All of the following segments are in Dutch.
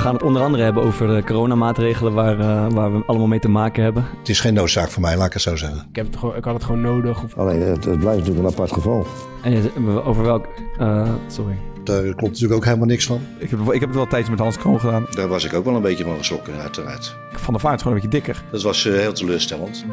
gaan het onder andere hebben over de coronamaatregelen waar, uh, waar we allemaal mee te maken hebben. Het is geen noodzaak voor mij, laat ik het zo zeggen. Ik, heb het gewoon, ik had het gewoon nodig. Of... Alleen, het, het, blijft natuurlijk een apart geval. En over welk... Uh, sorry. Daar klopt natuurlijk ook helemaal niks van. Ik heb, ik heb het wel tijdens met Hans Kroon gedaan. Daar was ik ook wel een beetje van geschrokken, uiteraard. Van de vaart gewoon een beetje dikker. Dat was uh, heel teleurstellend.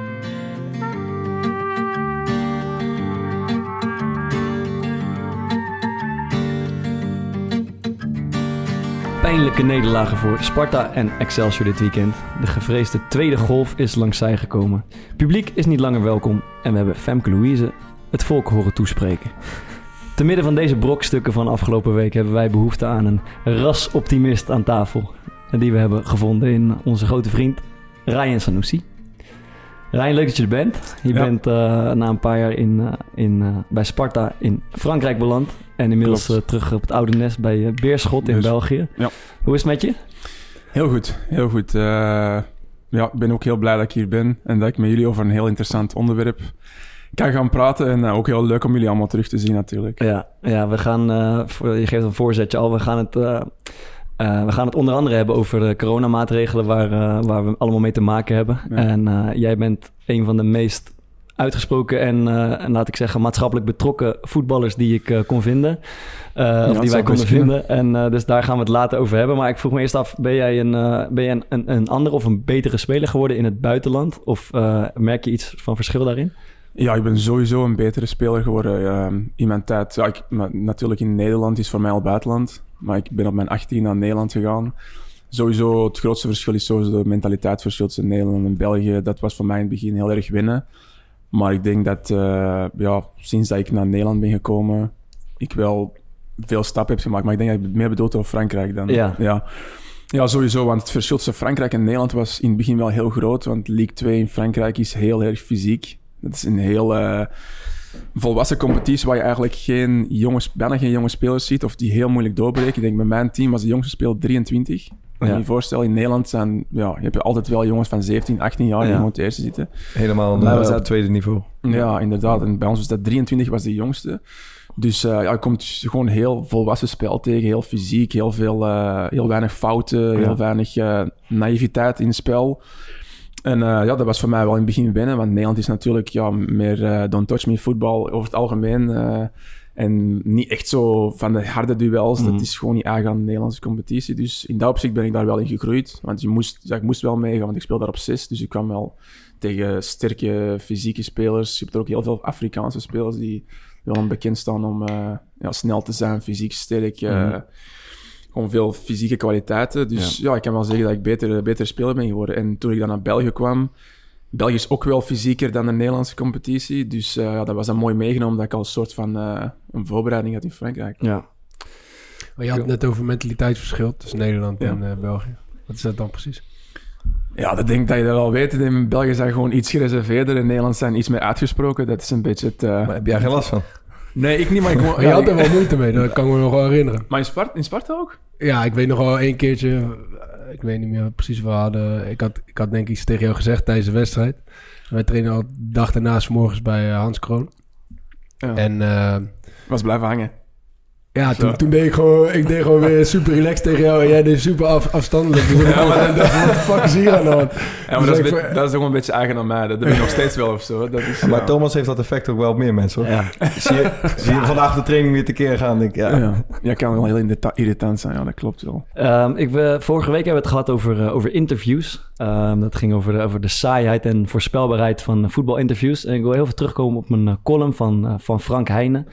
Pijnlijke nederlagen voor Sparta en Excelsior dit weekend. De gevreesde tweede golf is langs zij gekomen. Publiek is niet langer welkom en we hebben Femke Louise het volk horen toespreken. Te midden van deze brokstukken van afgelopen week hebben wij behoefte aan een rasoptimist aan tafel. Die we hebben gevonden in onze grote vriend Ryan Sanusi. Ryan, leuk dat je er bent. Je bent uh, na een paar jaar in, uh, in, uh, bij Sparta in Frankrijk beland. En inmiddels terug op het oude nest bij Beerschot in dus, België. Ja. Hoe is het met je? Heel goed, heel goed. ja, ik ben ook heel blij dat ik hier ben. En dat ik met jullie over een heel interessant onderwerp kan gaan praten. En ook heel leuk om jullie allemaal terug te zien natuurlijk. Ja, ja we gaan, je geeft een voorzetje al, we gaan het... Uh, we gaan het onder andere hebben over de coronamaatregelen waar, uh, waar we allemaal mee te maken hebben. Ja. En uh, jij bent een van de meest uitgesproken en, en, laat ik zeggen maatschappelijk betrokken voetballers die ik kon vinden. Ja, of die wij konden vinden. En dus daar gaan we het later over hebben. Maar ik vroeg me eerst af, ben jij een, ben jij een, een, een andere of een betere speler geworden in het buitenland? Of merk je iets van verschil daarin? Ja, ik ben sowieso een betere speler geworden in mijn tijd. Ja, ik, natuurlijk in Nederland is voor mij al buitenland. Maar ik ben op mijn 18 naar Nederland gegaan. Sowieso het grootste verschil is sowieso de mentaliteitsverschil tussen Nederland en België. Dat was voor mij in het begin heel erg winnen. Maar ik denk dat uh, ja, sinds dat ik naar Nederland ben gekomen, ik wel veel stappen heb gemaakt. Maar ik denk dat ik meer bedoeld over Frankrijk dan. Ja. ja. Ja, sowieso. Want het verschil tussen Frankrijk en Nederland was in het begin wel heel groot. Want League 2 in Frankrijk is heel erg fysiek. Dat is een heel... Uh, volwassen competitie waar je eigenlijk geen jonge, bijna geen jonge spelers ziet of die heel moeilijk doorbreken. Ik denk bij mijn team was de jongste speler 23. Moet je je voorstellen, in Nederland zijn, ja, je hebt altijd wel jongens van 17, 18 jaar die ja. het eerste zitten. Helemaal op het tweede niveau. Ja, inderdaad. En bij ons was dat 23 was de jongste. Dus uh, ja, je komt gewoon heel volwassen spel tegen, heel fysiek, heel, veel, uh, heel weinig fouten, heel weinig uh, naïviteit in het spel. En uh, ja, dat was voor mij wel in het begin winnen, want Nederland is natuurlijk ja, meer uh, don't touch me voetbal over het algemeen. Uh, en niet echt zo van de harde duels. Mm. Dat is gewoon niet eigen aan de Nederlandse competitie. Dus in dat opzicht ben ik daar wel in gegroeid. Want je moest, ja, ik moest wel meegaan, want ik speel daar op zes. Dus ik kwam wel tegen sterke fysieke spelers. Je hebt er ook heel veel Afrikaanse spelers die wel bekend staan om ja, snel te zijn, fysiek sterk. Mm gewoon veel fysieke kwaliteiten. Dus ja. ik kan wel zeggen dat ik beter, beter speler ben geworden. En toen ik dan naar België kwam, België is ook wel fysieker dan de Nederlandse competitie. Dus uh, ja, dat was dan mooi meegenomen dat ik al een soort van uh, een voorbereiding had in Frankrijk. Ja. Maar je had het net over mentaliteitsverschil tussen Nederland en uh, België. Wat is dat dan precies? Ja, dat denk ik dat je dat wel weet. In België zijn gewoon iets gereserveerder. In Nederland zijn iets meer uitgesproken. Dat is een beetje het... Maar heb jij geen last van? Nee, ik niet, maar ik... je had er wel moeite mee, dat kan ik me nog wel herinneren. Maar in Sparta, in Sparta ook? Ja, ik weet nog wel één keertje... Eh, ik weet niet meer precies waar hadden... Ik had, ik had denk ik iets tegen jou gezegd tijdens de wedstrijd. Wij trainen al dag daarna s morgens bij uh, Hans Kroon. Ja. En... Uh, was blijven hangen. Ja, toen, toen, deed ik gewoon, ik deed gewoon weer super relaxed tegen jou en jij deed super af, afstandelijk. ja, maar wat de fuck is hier aan de hand? Ja, maar dus dat, is, dat is ook een beetje eigen aan mij. Dat doe ik nog steeds wel of zo. Dat is, maar Thomas heeft dat effect ook wel op meer mensen hoor. Ja. zie, je, zie je vandaag de training weer tekeer gaan, denk ik. Ja, ja. ja kan wel heel irritant zijn, ja, dat klopt wel. Um, ik, we, vorige week hebben we het gehad over, uh, over interviews. Um, dat ging over de, over de saaiheid en voorspelbaarheid van voetbalinterviews. En ik wil heel veel terugkomen op mijn column van, uh, van Frank Heijnen.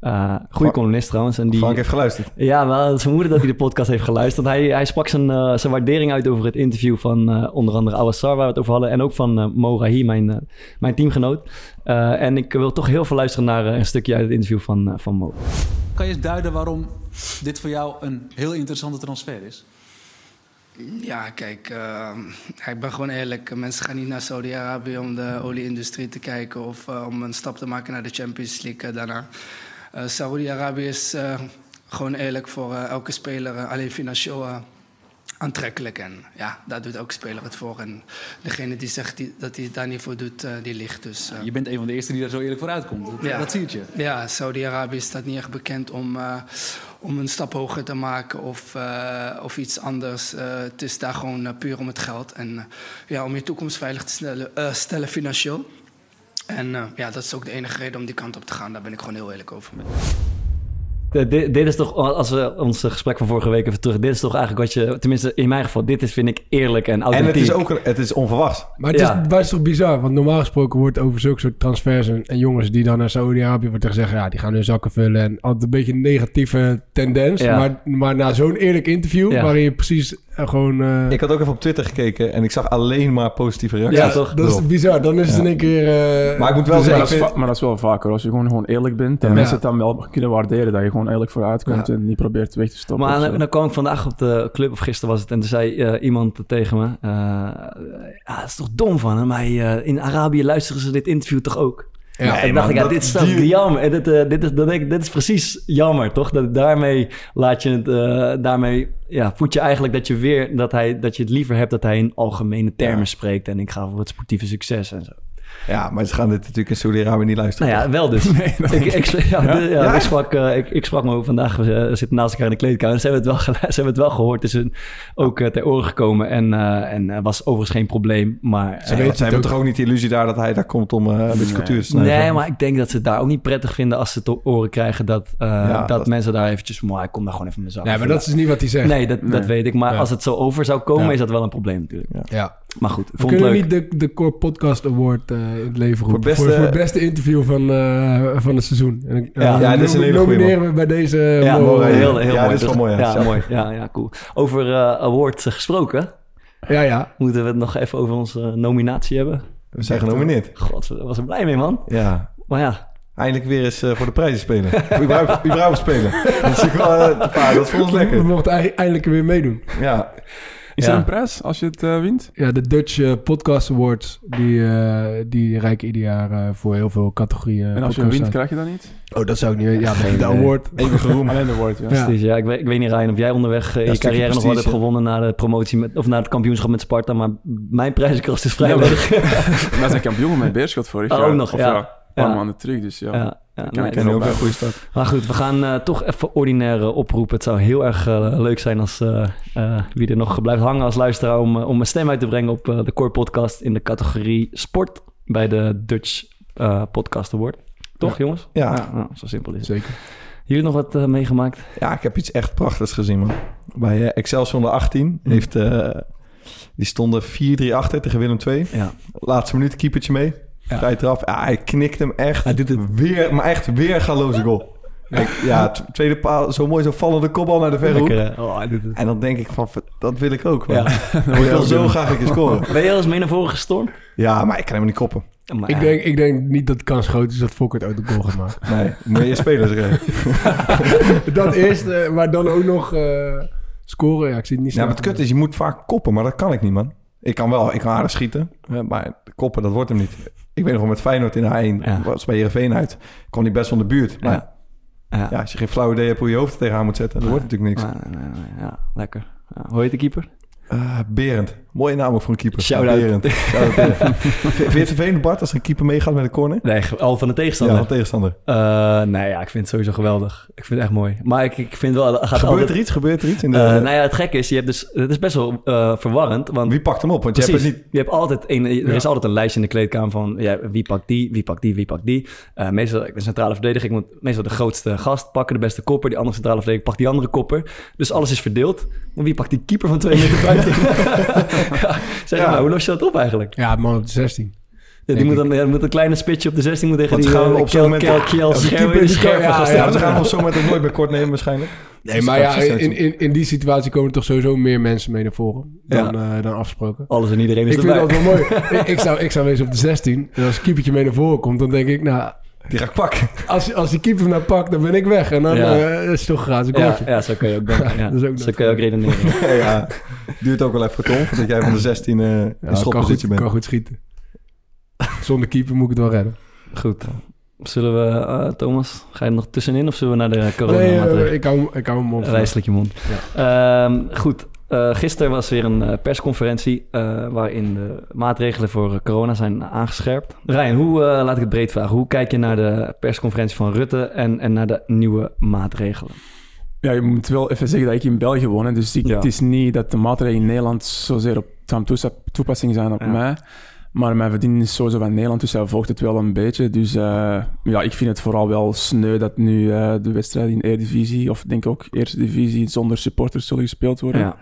Uh, goede columnist trouwens. En die, Frank heeft geluisterd. Ja, wel, het is vermoeden dat hij de podcast heeft geluisterd. Hij, hij sprak zijn, uh, zijn waardering uit over het interview van uh, onder andere Awassar, waar we het over hadden. En ook van Mo Rahi, mijn, mijn teamgenoot. en ik wil toch heel veel luisteren naar een stukje uit het interview van, van Mo. Kan je eens duiden waarom dit voor jou een heel interessante transfer is? Ja, kijk, ik ben gewoon eerlijk. Mensen gaan niet naar Saudi-Arabië om de olieindustrie te kijken of om een stap te maken naar de Champions League daarna. Uh, Saudi-Arabië is uh, gewoon eerlijk voor uh, elke speler, alleen financieel aantrekkelijk. En ja, daar doet elke speler het voor. En degene die zegt die, dat hij het daar niet voor doet, eh, die ligt. Dus, eh, Je bent een van de eerste die daar zo eerlijk voor uitkomt. Dat, Ja. dat zie je. ja, Saudi-Arabië staat niet echt bekend om, eh, om een stap hoger te maken of, eh, of iets anders. Eh, het is daar gewoon eh, puur om het geld. En eh, ja, om je toekomst veilig te stellen, eh, stellen financieel. En eh, ja, dat is ook de enige reden om die kant op te gaan. Daar ben ik gewoon heel eerlijk over. De- dit, dit is toch, als we ons gesprek van vorige week even terug... Dit is toch eigenlijk wat je... Tenminste, in mijn geval, dit is vind ik eerlijk en En authentiek. het is ook het is onverwachts. Maar het is, Ja. het is toch bizar? Want normaal gesproken wordt over zulke soort transfers en, en jongens die dan naar Saudi-Arabië wordt er gezegd, ja, die gaan hun zakken vullen en altijd een beetje een negatieve tendens. Ja. Maar, maar na zo'n eerlijk interview, Ja. waarin je precies eh, gewoon... eh, Ik had ook even op Twitter gekeken en ik zag alleen maar positieve reacties. Ja, toch? Dat is bizar. Dan is het in één keer... eh, Maar ik moet wel dus zeggen, Maar dat, is vind- va- maar dat is wel vaker. Als je gewoon, gewoon eerlijk bent, dan Ja. mensen het dan wel kunnen waarderen. Dat je gewoon eerlijk vooruit komt Ja. en niet probeert weg te stoppen. Maar dan, kwam ik vandaag op de club, of gisteren was het, en toen zei eh, iemand tegen me... eh, ja, dat is toch dom van hem? Hij, eh, in Arabië luisteren ze dit interview toch ook? ja, en ik dacht, man, ja, dat- dit is toch die- jammer. En dit, eh, dit, is, denk ik, dit is precies jammer, toch? Dat daarmee laat je het, eh, daarmee ja, voed je eigenlijk dat je weer, dat, hij, dat je het liever hebt dat hij in algemene termen Ja. spreekt. En ik ga voor het sportieve succes en zo. Ja, maar ze gaan dit natuurlijk in Saudi-Arabië niet luisteren. Nou ja, wel dus. ik, ik, ja, de- ja, Ik, sprak, eh, ik, ik sprak me ook vandaag, we eh, zitten naast elkaar in de kleedkamer. Ze hebben het wel, ze hebben het wel gehoord. Het is hun ook eh, ter oren gekomen en, eh, en eh, was overigens geen probleem. Maar, Ze, weten, ze hebben toch ook niet de illusie daar dat hij daar komt om eh, een beetje cultuur te snijden? Nee, maar ik denk dat ze het daar ook niet prettig vinden als ze het te oren krijgen dat, eh, Ja, dat, dat- mensen daar eventjes, maar ik kom daar gewoon even zak. Nee, maar dat is niet wat hij zegt. Nee, dat, dat Nee. weet ik. Maar Ja. als het zo over zou komen, Ja. is dat wel een probleem natuurlijk. Ja. Maar goed, We vond kunnen leuk. niet de, de Core Podcast Award eh, in het leven roepen. beste- Voor, voor het beste interview van, eh, van het seizoen. En, Ja, eh, ja, dit is een hele goeie, Nomineren we bij deze... Ja, Mo- mooi. heel, heel Ja, mooi. dit is wel mooi, ja. Ja, mooi. Ja, ja, cool. Over eh awards eh, gesproken, ja, ja. moeten we het nog even over onze nominatie hebben. We zijn genomineerd. God, daar was er blij mee, man. Ja, Maar ja, eindelijk weer eens eh, voor de prijzen spelen. Überhaupt, überhaupt spelen. Dat is, wel, eh, dat is voor ons We lekker. mochten eind- eindelijk weer meedoen. Ja, Is Ja. er een prijs als je het eh, wint? Ja, de Dutch eh, Podcast Awards, die, eh, die reiken ieder jaar eh, voor heel veel categorieën. en als je wint, krijg je dat niet? Oh, dat zou ik niet weten. Ja, de, de award. eeuwige roem. Alleen de woord, ja. Ja. precies. Ja, ik, weet, ik weet niet, Ryan, of jij onderweg je carrière nog wat hebt gewonnen na de promotie met, of na het kampioenschap met Sparta. Maar mijn prijzenkast is vrij Ja, leeg. Wij zijn kampioen met Beerschot vorig Oh, jaar. ook nog, Of ja. Paar Ja. maanden terug, dus ja. Ja, ja, Ik ook een goede stad. Maar goed, we gaan eh, toch even ordinaire oproepen. Het zou heel erg eh, leuk zijn als eh, wie er nog blijft hangen als luisteraar... om, om een stem uit te brengen op de Core Podcast in de categorie sport... bij de Dutch Podcast Award. Toch, jongens? Ja. nou, zo simpel is het. Zeker. Jullie nog wat meegemaakt? Ja, ik heb iets echt prachtigs gezien, man. Bij eh, Excelsior onder 18 heeft... eh, die stonden 4-3 achter tegen Willem II. Ja. Laatste minuut, keepertje mee. Ja. Vrij trap. Ja, hij knikt hem echt. Hij doet het. Weer, maar echt weer galoze goal. Ik- ja, tweede paal, zo mooi, zo vallende kopbal naar de verre hoek. Oh. En dan denk ik van, dat wil ik ook. Ja. Ik wil zo graag een keer scoren. Ben je al eens mee naar voren gestormd? Ja, maar ik kan hem niet koppen. Maar, Ik denk, ik denk niet dat de kans groot is dat Fokker uit de goal gaat maken. Nee, moet je eerst spelers dat eerst, eh, maar dan ook nog eh, scoren. Ja, ik zie het niet Ja, zo. maar het kut is, je moet vaak koppen, maar dat kan ik niet, man. Ik kan wel, ik kan aardig schieten, maar koppen, dat wordt hem niet. Ik weet nog wel met Feyenoord in de A1, Ja. was bij Heerenveen uit, kwam die best van de buurt. Maar ja. Ja. Ja. als je geen flauw idee hebt hoe je hoofd tegenaan moet zetten, dan wordt natuurlijk niks. Ja, lekker. Hoe heet de keeper? Eh, Berend, mooie naam ook voor een keeper. Shout-out. Vind je het vervelend, Bart, als een keeper meegaat met een corner? Nee, al van de Ja, tegenstander. een tegenstander. Eh, nee, ja, ik vind het sowieso geweldig. Ik vind het echt mooi. Maar ik, ik vind wel... Gaat Gebeurt altijd, er iets? Gebeurt er iets? In de, Eh, nou ja, het gekke is, je hebt dus, het is best wel eh, verwarrend. Want Wie pakt hem op? Want je hebt niet... Je hebt altijd een, er Ja. is altijd een lijstje in de kleedkamer van ja, wie pakt die, wie pakt die, wie pakt die. Meestal, ben centrale verdediger, ik moet meestal de grootste gast pakken, de beste kopper. Die andere centrale verdediger pakt die andere kopper. Dus alles is verdeeld. Maar wie pakt die keeper van 2 meter 15? ja, zeg Ja. maar, hoe los je dat op eigenlijk? Ja, man op de 16. Ja, die moet dan ja, moet een kleine spitje op de 16 moet tegen Want die gaan eh, op zo'n Kel- moment- Kel- Ja, ze gaan op zo'n moment ook nooit bij kort nemen waarschijnlijk. Nee, maar ja, in, in, in die situatie komen toch sowieso meer mensen mee naar voren dan, eh, dan afgesproken. Alles en iedereen is Ik vind erbij. dat wel mooi. ik, ik, zou, ik zou wezen op de 16. En als een keepertje mee naar voren komt, dan denk ik, nou, Die ga ik pakken. als, als die keeper hem nou pakt, dan ben ik weg. En dan Ja. eh, is het toch een gratis ja, ja, zo kun je ook denken. Ja. dat is ook zo kun je ook redeneren. ja, duurt ook wel even Tom, voordat jij van de 16 eh in Ja, kan, schotpositie goed, bent. kan goed schieten. Zonder keeper moet ik het wel redden. Goed. Zullen we, eh, Thomas, ga je er nog tussenin of zullen we naar de corona Nee, ik hou, ik hou hem mond. Wijselijk je mond. Ehm, goed. Eh, gisteren was weer een eh, persconferentie eh, waarin de maatregelen voor corona zijn aangescherpt. Ryan, hoe, laat ik het breed vragen, hoe kijk je naar de persconferentie van Rutte en, en naar de nieuwe maatregelen? Ja, je moet wel even zeggen dat ik in België woon. Dus ik- Ja. het is niet dat de maatregelen in Nederland zozeer op van toepassing zijn op Ja. mij. Maar mijn verdiening is sowieso van Nederland, dus hij volgt het wel een beetje. Dus eh, ja, ik vind het vooral wel sneu dat nu eh, de wedstrijden in Eredivisie, of denk ik ook Eerste Divisie, zonder supporters zullen gespeeld worden. Ja.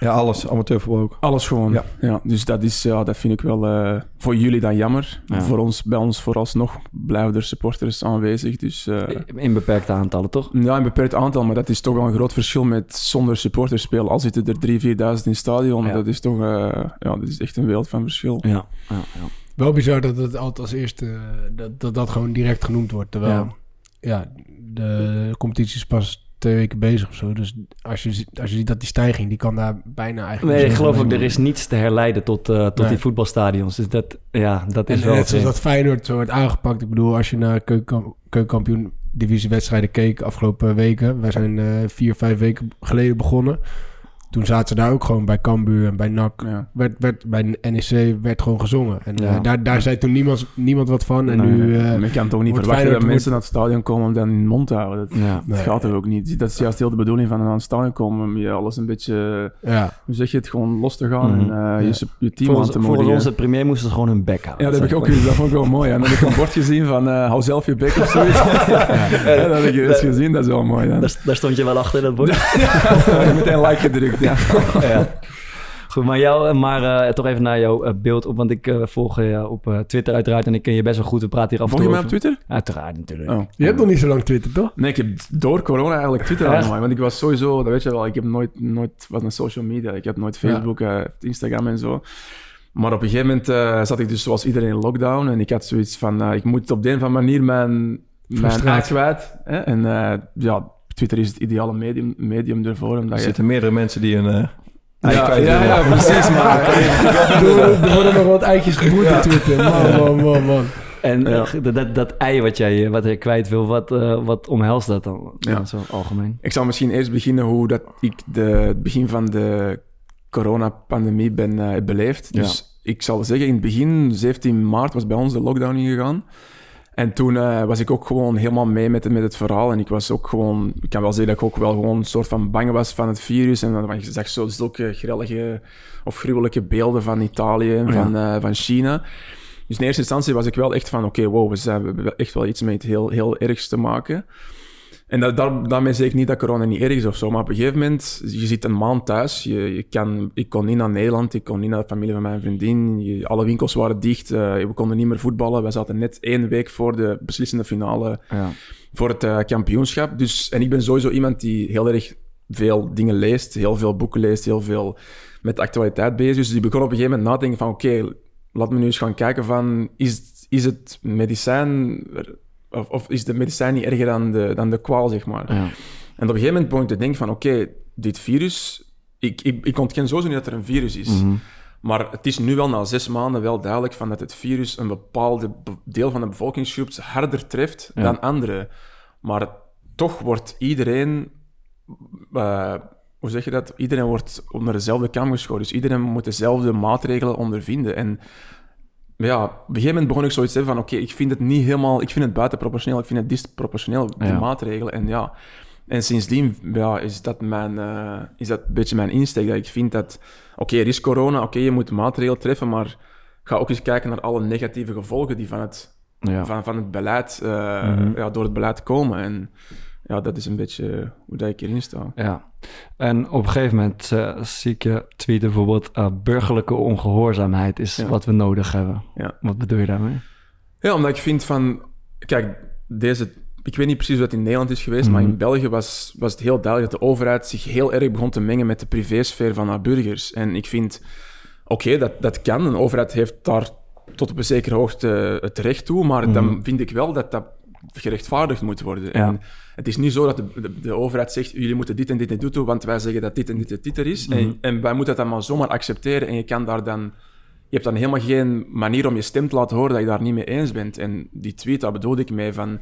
Ja, alles. Amateurvoetbal ook. Alles gewoon. Ja. Ja. dus dat, is, ja, dat vind ik wel eh, voor jullie dan jammer. Ja. Voor ons, bij ons vooralsnog blijven er supporters aanwezig. Dus eh, In beperkte aantallen, toch? ja, een beperkt aantal, maar dat is toch wel een groot verschil met zonder supporters spelen. Al zitten er 3.000, 4.000 in het stadion. Ja. Dat is toch eh, ja, dat is echt een wereld van verschil. Ja. ja, ja. Wel bizar dat het altijd als eerste, dat, dat dat gewoon direct genoemd wordt. Terwijl, Ja. ja, de competitie is pas twee weken bezig of zo. Dus als je, ziet- als je ziet dat die stijging, die kan daar bijna eigenlijk... Nee, ik geloof ook, zoveel er is niets te herleiden tot, eh, tot Nee. die voetbalstadions. Dus dat, ja, dat is En wel... net zoals dat Feyenoord zo wordt aangepakt. Ik bedoel, als je naar keukenkam- keukenkampioen divisiewedstrijden keek afgelopen weken. Wij zijn eh, vier, vijf weken geleden begonnen. Toen zaten ze daar ook gewoon bij Cambuur en bij NAC. Ja. Werd, werd, bij NEC werd gewoon gezongen. En eh, daar, daar zei toen niemand, niemand wat van. En Nee, nu... eh, Maar je kan toch niet verwachten dat mensen naar het stadion komen om dan in de mond te houden. Dat, Ja. dat Nee. gaat er ook niet. Dat is juist heel de bedoeling van naar het stadion komen. Om je alles een beetje, ja. hoe zeg je het, gewoon los te gaan. Mhm. En eh, je, je team Volgens, aan te volgens moedigen. onze premier moesten ze gewoon hun bek houden. Ja, dat heb ik ook gezien. Dat vond ik wel mooi. En dan heb ik een bord gezien van eh, hou zelf je bek of zoiets. ja, dat heb ik eens gezien. Dat is wel mooi. Dan. Daar, daar stond je wel achter, dat bord. ik heb meteen like gedrukt. Ja. ja. Goed, maar, jou, maar eh, toch even naar jouw eh, beeld op. Want ik eh, volg je op eh, Twitter uiteraard en ik ken je best wel goed. We praten hier af en Volg je toe mij op. Twitter? Uiteraard, natuurlijk. Oh. Je hebt nog niet zo lang Twitter, toch? Nee, ik heb door corona eigenlijk Twitter aangemaakt. Want ik was sowieso, dat weet je wel, ik heb nooit, nooit wat een social media. Ik heb nooit Facebook, eh, Instagram en zo. Maar op een gegeven moment eh, zat ik dus zoals iedereen in lockdown. En ik had zoiets van, eh, ik moet op de een of andere manier mijn, mijn kwijt. Hè? En eh, ja, Twitter is het ideale medium, medium ervoor. Omdat Er je... zitten meerdere mensen die een... eh ei Ja, kwijt ja, willen. ja, precies. Maar er, worden, er worden nog wat eitjes geboet op Twitter. Man, man, man, man. En eh, Ja. dat, dat, dat ei wat jij eh, wat je kwijt wil, wat, eh, wat omhelst dat dan? Ja. Ja. Zo algemeen. Ik zal misschien eerst beginnen hoe dat ik de, het begin van de coronapandemie ben beleefd. Dus ik zal zeggen, in het begin, 17 maart, was bij ons de lockdown ingegaan. En toen eh, was ik ook gewoon helemaal mee met, het- met het verhaal. En ik was ook gewoon, ik kan wel zeggen dat ik ook wel gewoon een soort van bang was van het virus. En dan je zag zo zulke grellige of gruwelijke beelden van Italië en van, eh, van China. Dus in eerste instantie was ik wel echt van, oké, wow, we hebben echt wel iets met heel, heel ergs te maken. En dat, daar, daarmee zeg ik niet dat corona niet erg is of zo, maar op een gegeven moment, je zit een maand thuis, je, je kan, ik kon niet naar Nederland, ik kon niet naar de familie van mijn vriendin, je- alle winkels waren dicht, eh, we konden niet meer voetballen, we zaten net één week voor de beslissende finale Ja. voor het eh, kampioenschap. Dus, en ik ben sowieso iemand die heel erg veel dingen leest, heel veel boeken leest, heel veel met de actualiteit bezig is. Dus ik begon op een gegeven moment nadenken van, oké, laat me nu eens gaan kijken van, is, is het medicijn, of, of is de medicijn niet erger dan de, dan de kwaal, zeg maar. Ja. En op een gegeven moment begon ik te denken van, oké, dit virus, ik, ik, ik ontken sowieso niet dat er een virus is. Mhm. Maar het is nu wel na zes maanden wel duidelijk van dat het virus een bepaalde be- deel van de bevolkingsgroep harder treft Ja. dan anderen. Maar toch wordt iedereen, eh, hoe zeg je dat? Iedereen wordt onder dezelfde kam geschoren. Dus iedereen moet dezelfde maatregelen ondervinden. En ja, op een gegeven moment begon ik zoiets te hebben van, oké, ik vind het niet helemaal, ik vind het buitenproportioneel, ik vind het disproportioneel, die Ja. maatregelen. En ja, en sindsdien ja, is, dat mijn, eh, is dat een beetje mijn insteek, dat ik vind dat, oké, er is corona, oké, je moet maatregelen treffen, maar ga ook eens kijken naar alle negatieve gevolgen die van het, Ja. van, van het beleid, eh, Mhm. ja, door het beleid komen. En ja, dat is een beetje hoe dat ik erin sta. Ja. En op een gegeven moment eh, zie ik je tweeten bijvoorbeeld... eh, burgerlijke ongehoorzaamheid is Ja. wat we nodig hebben. Ja. Wat bedoel je daarmee? Ja, omdat ik vind van... Kijk, deze... Ik weet niet precies dat in Nederland is geweest, maar Mhm. in België was, was het heel duidelijk dat de overheid zich heel erg begon te mengen met de privésfeer van haar burgers. En ik vind... Oké, dat, dat kan. Een overheid heeft daar tot op een zekere hoogte het recht toe, maar dan Mhm. vind ik wel dat dat gerechtvaardigd moet worden. Ja. En het is niet zo dat de, de, de overheid zegt, jullie moeten dit en dit en dit doen, want wij zeggen dat dit en dit en dit er is. Mhm. en, en wij moeten dat dan maar zomaar accepteren en je kan daar dan... Je hebt dan helemaal geen manier om je stem te laten horen dat je daar niet mee eens bent. En die tweet, daar bedoelde ik mee van...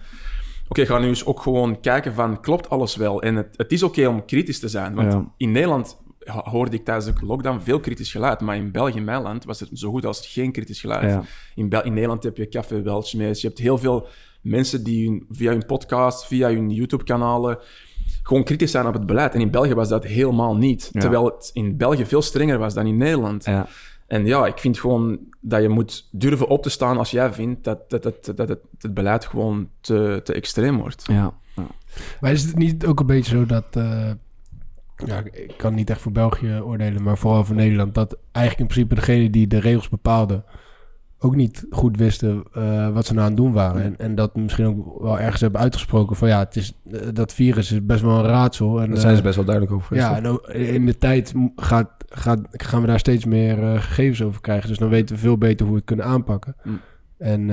Oké, ga nu eens ook gewoon kijken van, klopt alles wel? En het, het is oké om kritisch te zijn. Want Ja. in Nederland hoorde ik tijdens de lockdown veel kritisch geluid. Maar in België, mijn land, was er zo goed als geen kritisch geluid. Ja. In, Bel- in Nederland heb je Café Weltschmees. Je hebt heel veel mensen die hun- via hun podcast, via hun YouTube-kanalen gewoon kritisch zijn op het beleid. En in België was dat helemaal niet. Ja. Terwijl het in België veel strenger was dan in Nederland. Ja. En ja, ik vind gewoon dat je moet durven op te staan als jij vindt dat, dat, dat, dat het, het beleid gewoon te, te extreem wordt. Ja. ja. Maar is het niet ook een beetje zo dat... eh, ja, ik- kan niet echt voor België oordelen, maar vooral voor Nederland... dat eigenlijk in principe degene die de regels bepaalden... ook niet goed wisten eh, wat ze nou aan het doen waren. En, en dat misschien ook wel ergens hebben uitgesproken van... ja, het is, eh, dat virus is best wel een raadsel. En, Daar zijn ze eh, best wel duidelijk over. Ja, en ook in de tijd gaat, gaat, gaan we daar steeds meer gegevens over krijgen. Dus dan weten we veel beter hoe we het kunnen aanpakken. Mm. En,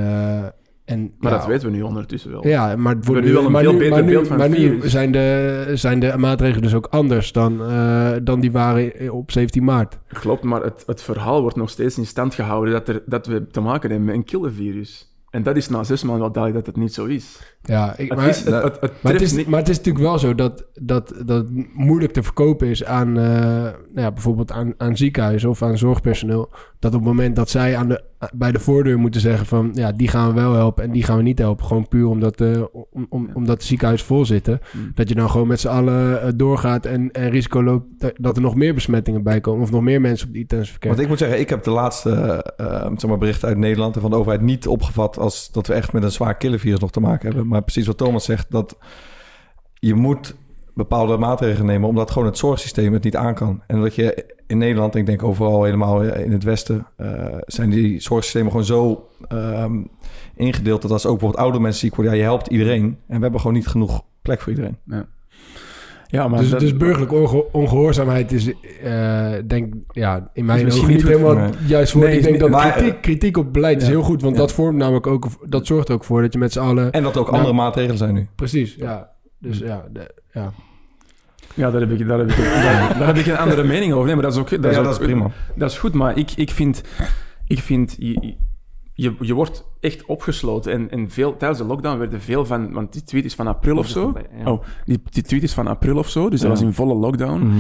en, Maar ja, dat weten we nu ondertussen wel. Ja, maar het wordt hebben nu wel een maar veel nu, beter maar nu, beeld van maar nu zijn de, zijn de maatregelen dus ook anders dan, eh, dan die waren op 17 maart. Klopt, maar het, het verhaal wordt nog steeds in stand gehouden dat, er, dat we te maken hebben met een killervirus. En dat is na zes maanden wel duidelijk dat het niet zo is. Ja, ik, Het maar, is, het, het, het maar, het treft is, maar het is natuurlijk wel zo dat, dat, dat het moeilijk te verkopen is aan eh, nou ja, bijvoorbeeld aan, aan ziekenhuizen of aan zorgpersoneel. Dat op het moment dat zij aan de, bij de voordeur moeten zeggen van ja, die gaan we wel helpen en die gaan we niet helpen. Gewoon puur omdat, eh, om, om, omdat de ziekenhuizen vol zitten. Mm. Dat je dan gewoon met z'n allen eh, doorgaat en, en risico loopt dat, er nog meer besmettingen bij komen. Of nog meer mensen op de intensive care. Want ik moet zeggen, ik heb de laatste eh, zeg maar berichten uit Nederland en van de overheid niet opgevat als dat we echt met een zwaar killervirus nog te maken hebben. Maar precies wat Thomas zegt, dat je moet bepaalde maatregelen nemen omdat gewoon het zorgsysteem het niet aan kan. En dat je in Nederland, en ik denk overal helemaal in het Westen, eh, zijn die zorgsystemen gewoon zo ehm, ingedeeld dat als ook bijvoorbeeld oude mensen ziek worden, ja, je helpt iedereen. En we hebben gewoon niet genoeg plek voor iedereen. Ja, maar Dus, dat- dus burgerlijke onge- ongehoorzaamheid is, eh, denk ja, in mijn ogen niet helemaal voor juist woord. Nee, ik denk dat maar- kritiek, kritiek op beleid is Ja. heel goed, want Ja. dat vormt namelijk ook, dat zorgt ook voor dat je met z'n allen... En dat er ook Nou, andere maatregelen zijn nu. Precies, ja. Dus ja, de- ja. Ja, daar heb ik, daar heb ik, daar, daar heb ik een andere mening over. Nee, maar dat is ook... Dat is, ja, ook- dat is prima. Dat is goed, maar ik, ik vind... Ik vind je, je, je wordt echt opgesloten. En, en veel, tijdens de lockdown werden veel van... Want die tweet is van april of zo. Ja. Oh, die, die tweet is van april of zo. Dus dat Ja. was in volle lockdown. Mhm.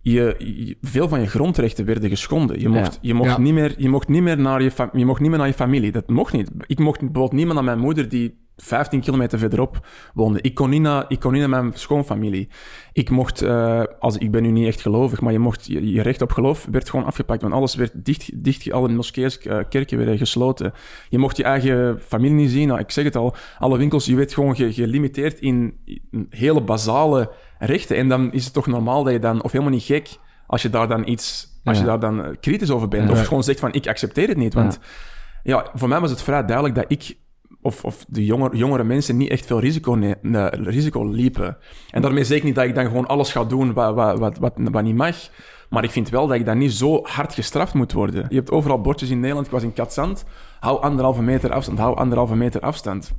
je, je- veel van je grondrechten werden geschonden. Je mocht, je mocht, niet, meer, je mocht, niet, meer naar je je mocht niet meer naar je familie. Dat mocht niet. Ik mocht bijvoorbeeld niet meer naar mijn moeder die 15 kilometer verderop woonde. Ik kon niet naar, ik kon niet naar mijn schoonfamilie. Ik mocht, eh, als, ik ben nu niet echt gelovig, maar je, mocht, je, je recht op geloof werd gewoon afgepakt. Want alles werd dicht, dicht alle moskees, eh, kerken werden gesloten. Je mocht je eigen familie niet zien. Nou, ik zeg het al, alle winkels, je werd gewoon ge- gelimiteerd in, in hele basale rechten. En dan is het toch normaal dat je dan, of helemaal niet gek, als je daar dan iets, als je daar dan kritisch over bent. Ja. Of gewoon zegt van, ik accepteer het niet. Want ja, voor mij was het vrij duidelijk dat ik of, of de jonger, jongere mensen niet echt veel risico, ne- risico liepen. En daarmee zeg ik niet dat ik dan gewoon alles ga doen wat, wat, wat, wat, wat niet mag. Maar ik vind wel dat ik dan niet zo hard gestraft moet worden. Je hebt overal bordjes in Nederland. Ik was in Katzand. Hou anderhalve meter afstand. Hou anderhalve meter afstand.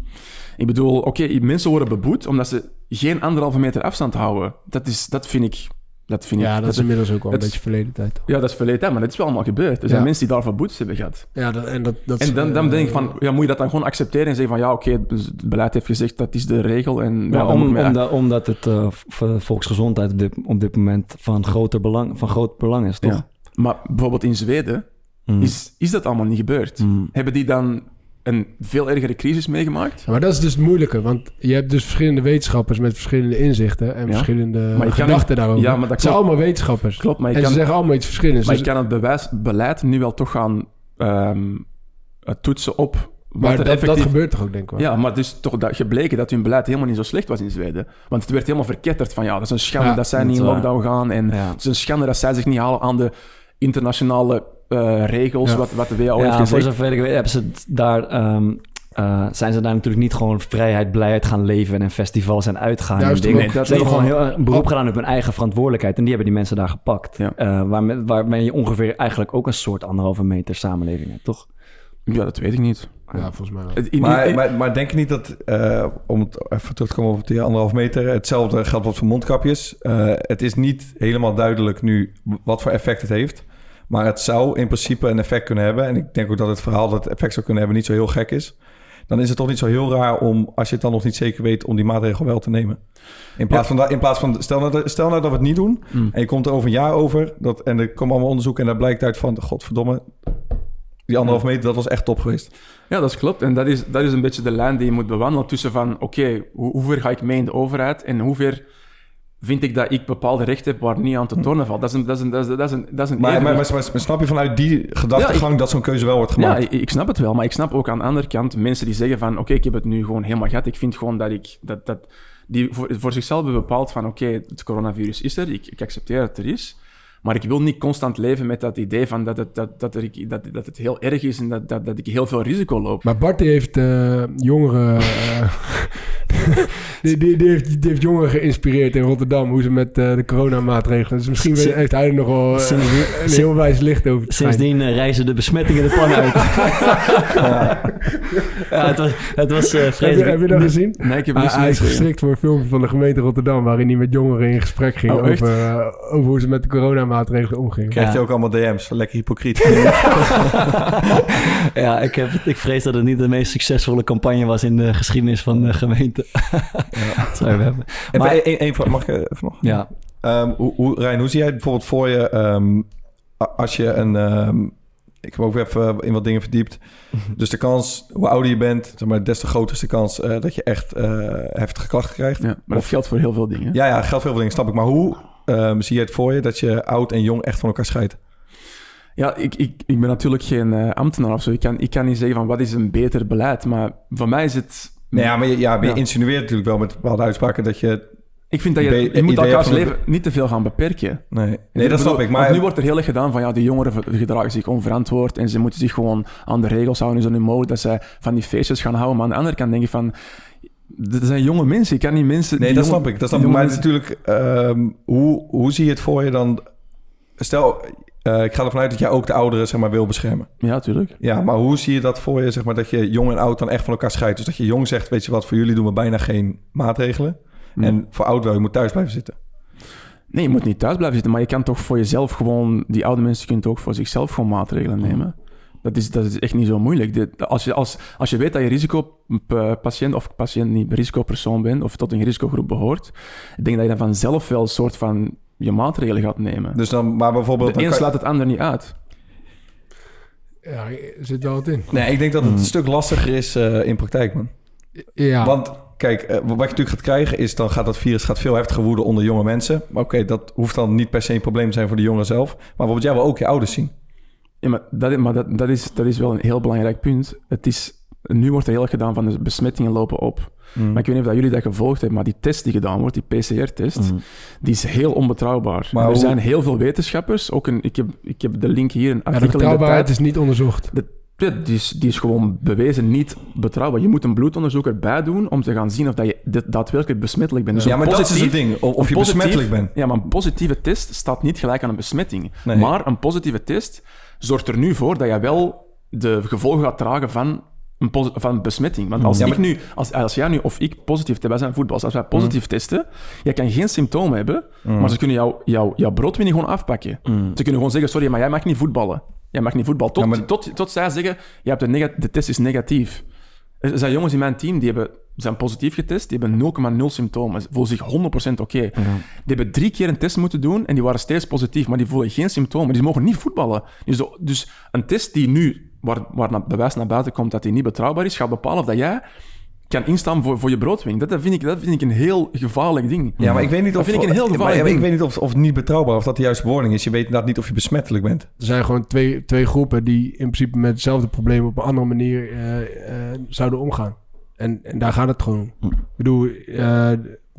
Ik bedoel, oké, mensen worden beboet omdat ze geen anderhalve meter afstand houden. Dat, is, dat vind ik... Dat vind ja, ik, dat is inmiddels ook wel een beetje verleden tijd. toch? ja, dat is verleden tijd, maar dat is wel allemaal gebeurd. Er zijn Ja. mensen die daarvoor boetes hebben gehad. Ja, dat, en dat, dat En dan, dan eh, denk ik van, ja, moet je dat dan gewoon accepteren en zeggen van, ja, oké, het het beleid heeft gezegd dat is de regel. En, ja, Ja, om, omdat, omdat het eh, voor volksgezondheid op dit, op dit moment van, groter belang, van groot belang is, toch? ja. Maar bijvoorbeeld in Zweden Mm. is, is dat allemaal niet gebeurd. Mm. Hebben die dan een veel ergere crisis meegemaakt? Ja, maar dat is dus het moeilijke, want je hebt dus verschillende wetenschappers met verschillende inzichten en Ja. verschillende Maar je kan gedachten niet- daarover. Ja, maar dat het zijn klopt. allemaal wetenschappers. Klopt, maar je en kan, ze zeggen allemaal iets verschillends. maar Dus- je kan het bewijs, beleid nu wel toch gaan ehm, eh, toetsen op wat maar dat, dat effectief... gebeurt toch ook, denk ik wel. Ja, maar het is toch dat gebleken dat hun beleid helemaal niet zo slecht was in Zweden. Want het werd helemaal verketterd van ja, dat is een schande Ja, dat zij niet in lockdown gaan. En het is een schande dat zij zich niet halen aan de internationale eh, regels, Ja. wat, wat de WHO heeft Ja, voor gezegd. zover ik weet hebben ze daar, ehm, eh, zijn ze daar natuurlijk niet gewoon vrijheid, blijheid gaan leven en festivals en uitgaan. Juist en dingen. dat ze hebben gewoon heel erg een beroep gedaan op hun eigen verantwoordelijkheid en die hebben die mensen daar gepakt. Ja. Eh, waarmee, waarmee je ongeveer eigenlijk ook een soort anderhalve meter samenleving hebt, toch? Ja, dat weet ik niet. Ja, volgens mij wel. Maar, maar, maar denk je niet dat, eh, om het even terug te komen op die anderhalf meter, hetzelfde geldt wat voor mondkapjes. Eh, het is niet helemaal duidelijk nu wat voor effect het heeft. Maar het zou in principe een effect kunnen hebben. En ik denk ook dat het verhaal dat het effect zou kunnen hebben niet zo heel gek is. dan is het toch niet zo heel raar om, als je het dan nog niet zeker weet, om die maatregel wel te nemen. In plaats, van, in plaats van, stel nou, dat- stel nou dat we het niet doen Mm. en je komt er over een jaar over dat, en er komen allemaal onderzoeken en daar blijkt uit van, godverdomme, die anderhalf meter, dat was echt top geweest. Ja, dat is klopt. En dat is, dat is een beetje de lijn die je moet bewandelen tussen van, oké, hoe, hoe ver ga ik mee in de overheid en hoe ver vind ik dat ik bepaalde rechten heb waar niet aan te tornen valt. Dat is een, dat is een, dat is een, dat is een, dat is een Maar, maar, maar, maar snap je vanuit die gedachtegang dat zo'n keuze wel wordt Ja, gemaakt? ik, ik snap het wel, maar ik snap ook aan de andere kant mensen die zeggen van, oké, ik heb het nu gewoon helemaal gehad. Ik vind gewoon dat ik, dat, dat, die voor, voor zichzelf hebben bepaald van, oké, het coronavirus is er, ik, ik accepteer dat het er is. Maar ik wil niet constant leven met dat idee van dat het, dat, dat er, dat, dat het heel erg is en dat, dat, dat ik heel veel risico loop. Maar Bart heeft eh, jongeren... eh, die, die, die, heeft, die heeft jongeren geïnspireerd in Rotterdam... hoe ze met eh, de coronamaatregelen... Dus misschien heeft hij er nog wel eh, een heel wijs licht over. Sindsdien eh, reizen de besmettingen de pan uit. ja, het was, het was eh, Heb je, vreselijk. heb je dat gezien? Nee, ik heb Hij, niet hij is gezien. geschikt voor een filmpje van de gemeente Rotterdam... waarin hij met jongeren in gesprek ging Oh, over, over hoe ze met de coronamaatregelen omgingen. Krijg je Ja. ook allemaal DM's, lekker hypocriet. ja, ik, heb, ik vrees dat het niet de meest succesvolle campagne was in de geschiedenis van de gemeente. Dat zou je hebben. Even één vraag, mag ik even nog? Ja, Ehm, hoe, hoe, Rijn, hoe zie jij het bijvoorbeeld voor je ehm, als je een... ehm, ik heb ook weer even in wat dingen verdiept. Dus de kans, hoe ouder je bent, zeg maar, des te groter is de kans eh, dat je echt eh, heftige klachten krijgt. Ja, maar dat geldt voor heel veel dingen. Ja, ja, geldt veel dingen, snap ik. Maar hoe zie je het voor je dat je oud en jong echt van elkaar scheidt? Ja, ik, ik, ik ben natuurlijk geen eh, ambtenaar of zo. Ik kan, ik kan niet zeggen van wat is een beter beleid. Maar voor mij is het... Nou ja, maar je, ja, maar je Ja. insinueert natuurlijk wel met bepaalde uitspraken dat je... Ik vind dat je, je moet elkaars leven niet te veel gaan beperken. Nee, nee dat snap ik. Maar nu wordt er heel erg gedaan van ja, die jongeren gedragen zich onverantwoord en ze moeten zich gewoon aan de regels houden. Het nu mogelijk dat zij van die feestjes gaan houden? Maar aan de andere kant denk je van, dat zijn jonge mensen. Ik kan niet mensen... Nee, dat snap ik. Dat snap ik. Maar natuurlijk, ehm, hoe, hoe zie je het voor je dan? Stel, eh, ik ga ervan uit dat jij ook de ouderen zeg maar, wil beschermen. Ja, tuurlijk. Ja, maar hoe zie je dat voor je, zeg maar, dat je jong en oud dan echt van elkaar scheidt? Dus dat je jong zegt, weet je wat, voor jullie doen we bijna geen maatregelen. En voor oud wel, je moet thuis blijven zitten. Nee, je moet niet thuis blijven zitten, maar je kan toch voor jezelf gewoon... Die oude mensen kunnen ook voor zichzelf gewoon maatregelen nemen. Dat is, dat is echt niet zo moeilijk. Dit- als, je, als, als je weet dat je risicopatiënt of patiënt niet risicopersoon bent of tot een risicogroep behoort, ik denk dat je dan vanzelf wel een soort van je maatregelen gaat nemen. Dus dan, maar bijvoorbeeld... de dan een slaat het ander niet uit. Ja, er zit wel wat in. Nee, ik denk dat het Hmm. een stuk lastiger is eh, in praktijk, man. Ja, Want kijk, eh, wat je natuurlijk gaat krijgen is... dan gaat dat virus gaat veel heftiger woeden onder jonge mensen. Maar oké, dat hoeft dan niet per se een probleem te zijn voor de jongeren zelf. Maar bijvoorbeeld jij wil ook je ouders zien. Ja, maar dat, maar dat, dat, is, dat is wel een heel belangrijk punt. Het is, nu wordt er heel erg gedaan van de besmettingen lopen op. Maar ik weet niet of dat jullie dat gevolgd hebben, maar die test die gedaan wordt, die PCR-test, die is heel onbetrouwbaar. Maar er hoe- zijn heel veel wetenschappers, ook een, ik, heb, ik heb de link hier, een ja, de artikel in de betrouwbaarheid tijd. is niet onderzocht. De, ja, die, is, die is gewoon bewezen niet betrouwbaar. Je moet een bloedonderzoek erbij doen om te gaan zien of dat je daadwerkelijk besmettelijk bent. Dus ja, een maar dat is positief- het ding. Of, of een je positief- besmettelijk bent. Ja, maar een positieve test staat niet gelijk aan een besmetting. Nee. Maar een positieve test zorgt er nu voor dat je wel de gevolgen gaat dragen van een besmetting. Want als, Ja, ik maar- nu, als, als jij nu of ik positief, wij zijn voetballers, als wij positief testen, jij kan geen symptomen hebben, maar ze kunnen jouw jou, jouw broodwinning gewoon afpakken. Ze kunnen gewoon zeggen, sorry, maar jij mag niet voetballen. Jij mag niet voetballen. Tot, Ja, maar- tot, tot zij zeggen, je hebt de, de test is negatief. Er zijn jongens in mijn team die hebben, zijn positief getest, die hebben 0,0 symptomen. Ze voelen zich 100% oké. Die hebben drie keer een test moeten doen en die waren steeds positief, maar die voelen geen symptomen. Die mogen niet voetballen. Dus, dus een test die nu, waar, waar naar, bewijs naar buiten komt dat die niet betrouwbaar is, gaat bepalen of dat jij kan instaan voor, voor je broodwinning. Dat, dat, vind ik, dat vind ik een heel gevaarlijk ding. Ja, maar ik weet niet Dat of... vind ik een heel gevaarlijk maar Ik weet niet of, of niet betrouwbaar, of dat de juiste bewoording is. Je weet inderdaad niet of je besmettelijk bent. Er zijn gewoon twee, twee groepen die in principe met hetzelfde probleem op een andere manier eh, eh, zouden omgaan. En, en daar gaat het gewoon om. Ik bedoel, eh,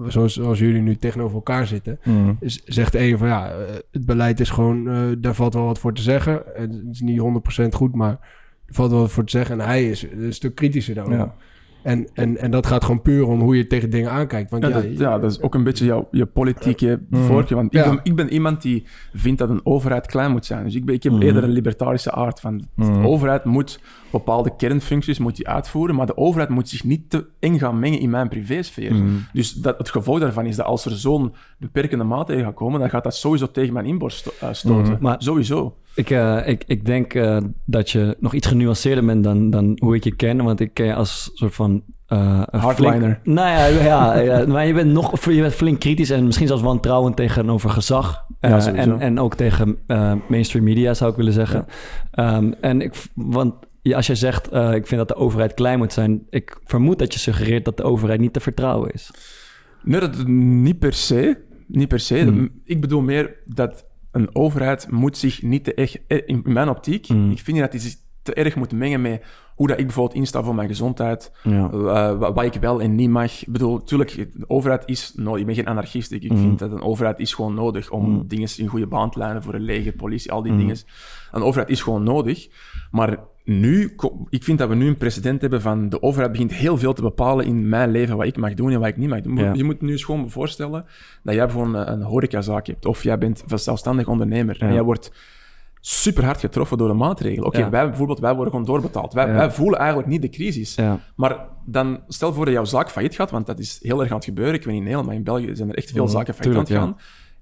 zoals, zoals jullie nu tegenover elkaar zitten, is, zegt een van ja, eh, het beleid is gewoon, eh, daar valt wel wat voor te zeggen. Het is niet 100% goed, maar er valt wel wat voor te zeggen. En hij is een stuk kritischer daarover. Ja. En, en, en dat gaat gewoon puur om hoe je tegen dingen aankijkt. Want Ja, ja, dat, ja, dat is ook een beetje jouw, je politieke voorkeur. Want ik, ben, ik ben iemand die vindt dat een overheid klein moet zijn. Dus ik, ben, ik heb eerder een libertarische aard van... De overheid moet bepaalde kernfuncties moet die uitvoeren, maar de overheid moet zich niet te eng gaan mengen in mijn privésfeer. Dus dat, het gevolg daarvan is dat als er zo'n beperkende maatregel gaat komen, dan gaat dat sowieso tegen mijn inborst eh, stoten. Maar- Sowieso. Ik, eh, ik, ik denk eh, dat je nog iets genuanceerder bent dan, dan hoe ik je ken. Want ik ken je als soort van... een Hardliner. flink- nou ja, ja, ja, maar je bent nog je bent flink kritisch en misschien zelfs wantrouwend tegenover gezag. Ja, en, en ook tegen mainstream media, zou ik willen zeggen. Ehm, en ik, want ja, als jij zegt, ik vind dat de overheid klein moet zijn... ik vermoed dat je suggereert dat de overheid niet te vertrouwen is. Nee, dat, niet per se. Niet per se. Hmm. Ik bedoel meer dat een overheid moet zich niet te erg... In mijn optiek, Hmm. ik vind dat hij zich te erg moet mengen met hoe dat ik bijvoorbeeld insta voor mijn gezondheid. Ja. eh, wa- wat ik wel en niet mag. Ik bedoel, natuurlijk, de overheid is nodig. Ik ben geen anarchist. Ik, Hmm. vind dat een overheid is gewoon nodig om dingen in goede baan te leiden voor een leger, politie, al die dingen. Een overheid is gewoon nodig. Maar nu, ik vind dat we nu een precedent hebben van de overheid begint heel veel te bepalen in mijn leven wat ik mag doen en wat ik niet mag doen. Ja. Je moet nu eens gewoon voorstellen dat jij bijvoorbeeld een, een horecazaak hebt of jij bent een zelfstandig ondernemer en jij wordt super hard getroffen door de maatregelen. Oké, wij bijvoorbeeld, wij worden gewoon doorbetaald. Wij, voelen eigenlijk niet de crisis. Maar dan stel voor dat jouw zaak failliet gaat, want dat is heel erg aan het gebeuren. Ik weet niet in Nederland, maar in België zijn er echt veel Mhm, zaken failliet aan het gaan.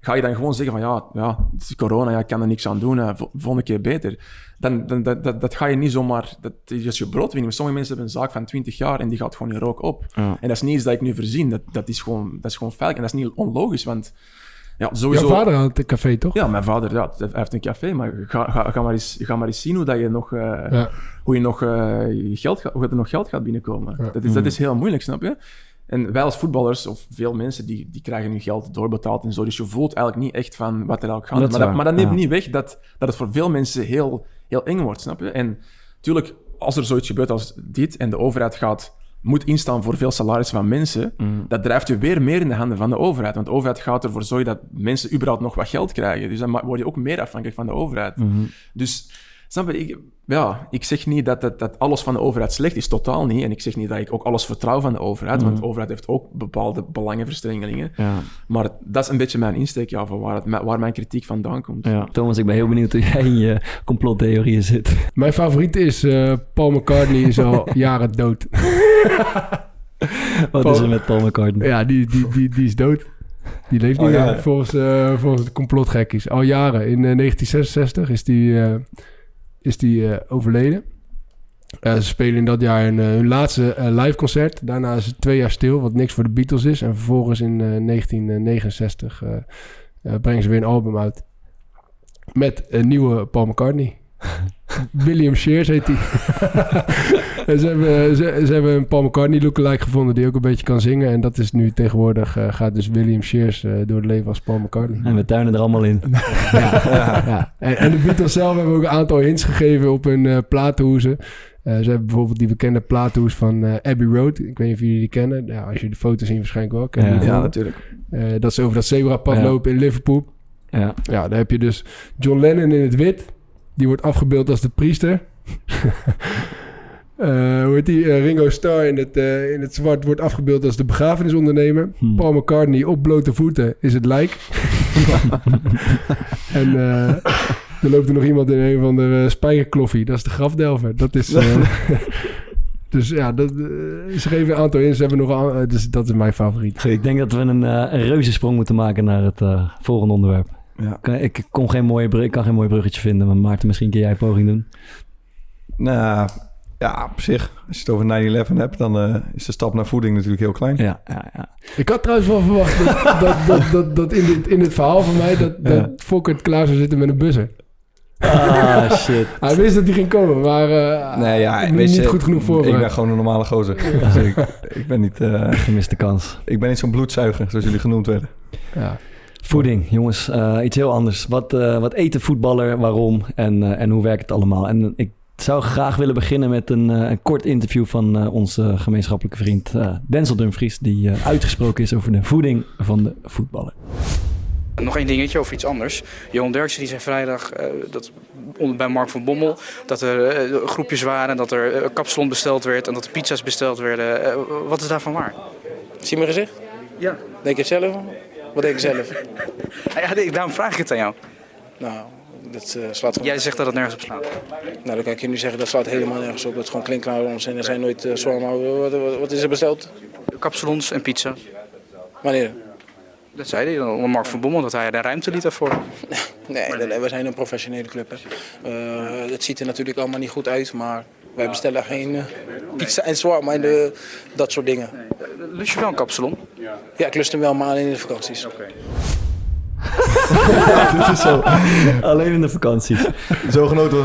Ga je dan gewoon zeggen van ja, ja het is corona, ja, ik kan er niks aan doen, eh, vo- volgende keer beter. Dan, dan, dat, dat, dat ga je niet zomaar, dat is je broodwinning. Sommige mensen hebben een zaak van 20 jaar en die gaat gewoon in rook op. Ja. En dat is niet iets dat ik nu verzin, dat, dat, is, gewoon, dat is gewoon feitelijk en dat is niet onlogisch, want ja, sowieso... Jouw vader had een café, toch? Ja, mijn vader ja, hij heeft een café, maar ga, ga, ga, maar, eens, ga maar eens zien hoe, dat je, nog, eh, Ja. hoe, je nog, eh, geld gaat, hoe er nog geld gaat binnenkomen. Ja. Dat, is, dat is heel moeilijk, snap je? En wij als voetballers, of veel mensen, die, die krijgen hun geld doorbetaald en zo. Dus je voelt eigenlijk niet echt van wat er eigenlijk gaat. Dat Maar dat, maar dat neemt ja. niet weg dat, dat het voor veel mensen heel, heel eng wordt, snap je? En natuurlijk, als er zoiets gebeurt als dit en de overheid gaat moet instaan voor veel salarissen van mensen, Mm. dat drijft je weer meer in de handen van de overheid. Want de overheid gaat ervoor zorgen dat mensen überhaupt nog wat geld krijgen. Dus dan word je ook meer afhankelijk van de overheid. Mhm. Dus, snap je, ik, ja, ik zeg niet dat, dat, dat alles van de overheid slecht is, totaal niet. En ik zeg niet dat ik ook alles vertrouw van de overheid, want de overheid heeft ook bepaalde belangenverstrengelingen. Ja. Maar dat is een beetje mijn insteek, ja, van waar, het, waar mijn kritiek vandaan komt. Ja. Thomas, ik ben heel benieuwd hoe jij in je complottheorieën zit. Mijn favoriet is eh, Paul McCartney is al jaren dood. Wat Paul- is er met Paul McCartney? Ja, die, die, die, die is dood. Die leeft niet Oh, ja. volgens, eh, volgens de complotgekkies. Al jaren. In eh, 1966 is die, eh, is die eh, overleden. Eh, ze spelen in dat jaar een, eh, hun laatste live concert. Daarna is het twee jaar stil, wat niks voor de Beatles is. En vervolgens in eh, 1969 eh, eh, brengen ze weer een album uit. Met een nieuwe Paul McCartney. William Shears heet hij. en ze hebben, ze, ze hebben een Paul McCartney lookalike gevonden die ook een beetje kan zingen. En dat is nu tegenwoordig, eh, gaat dus William Shears eh, door het leven als Paul McCartney. En we tuinen er allemaal in. Ja, ja. En, en de Beatles zelf hebben ook een aantal hints gegeven op hun eh platenhoezen. Eh, ze hebben bijvoorbeeld die bekende platenhoes van eh, Abbey Road. Ik weet niet of jullie die kennen. Ja, als je de foto's zien waarschijnlijk wel. Ken Ja. Ja, natuurlijk. Eh, dat ze over dat zebrapad Ja. lopen in Liverpool. Ja. Ja, daar heb je dus John Lennon in het wit. Die wordt afgebeeld als de priester. Eh hoe heet die? Eh, Ringo Starr in het, eh, in het zwart wordt afgebeeld als de begrafenisondernemer. Hmm. Paul McCartney op blote voeten is het lijk. en er loopt er nog iemand in een van de spijkerkloffie. Dat is de grafdelver. Dat is... dus ja, dat, ze geven een aantal in. Ze hebben nog... een- eh, dus dat is mijn favoriet. Ik denk dat we een, een reuzensprong moeten maken naar het volgende onderwerp. Ja. Ik, ik, kon geen mooie brug, ik kan geen mooi bruggetje vinden, maar Maarten, misschien kun jij een poging doen. Nou, ja, op zich. Als je het over 9-11 hebt, dan eh, is de stap naar voeding natuurlijk heel klein. Ja, ja, ja. Ik had trouwens wel verwacht dat, dat, dat, dat, dat in, dit, in dit verhaal van mij... dat, dat Fokker klaar zou zitten met een buzzer. Ah, shit. Hij wist dat hij ging komen, maar eh, Nee, ja, niet, weet je, niet goed genoeg Ik voorbereid. ben gewoon een normale gozer. Dus ik, ik ben niet, eh, Gemiste kans. ik ben niet zo'n bloedzuiger, zoals jullie genoemd werden. Ja. Voeding, jongens, eh, iets heel anders. Wat, eh, wat eet een voetballer, waarom en, eh, en hoe werkt het allemaal? En ik zou graag willen beginnen met een, eh, een kort interview van eh, onze gemeenschappelijke vriend eh, Denzel Dumfries, die eh, uitgesproken is over de voeding van de voetballer. Nog één dingetje over iets anders. Johan Derksen die zei vrijdag eh, dat, onder- bij Mark van Bommel dat er eh, groepjes waren, dat er eh, kapsalon besteld werd en dat er pizza's besteld werden. Wat is daarvan waar? Zie mijn gezicht? Ja. Denk je het zelf? Wat denk je zelf? Ja, daarom vraag ik het aan jou. Nou, dat eh, slaat gewoon... Jij zegt dat het nergens op slaat. Nou, dan kan ik je nu zeggen, dat slaat helemaal nergens op. Dat is gewoon klinkklaar ons en er zijn nooit uh, zwaar. Wat, wat, wat is er besteld? Kapsalons en pizza's. Wanneer? Dat zei hij dan onder Mark van Bommel, dat hij de ruimte liet daarvoor. Nee, we zijn een professionele club. Hè. Eh, het ziet er natuurlijk allemaal niet goed uit, maar wij bestellen geen eh, pizza en zwaar, maar de, dat soort dingen. Lust je wel een kapsalon? Ja, ik lust hem wel, maar alleen in de vakanties. Dit is zo. Alleen in de vakantie. Zo genoten.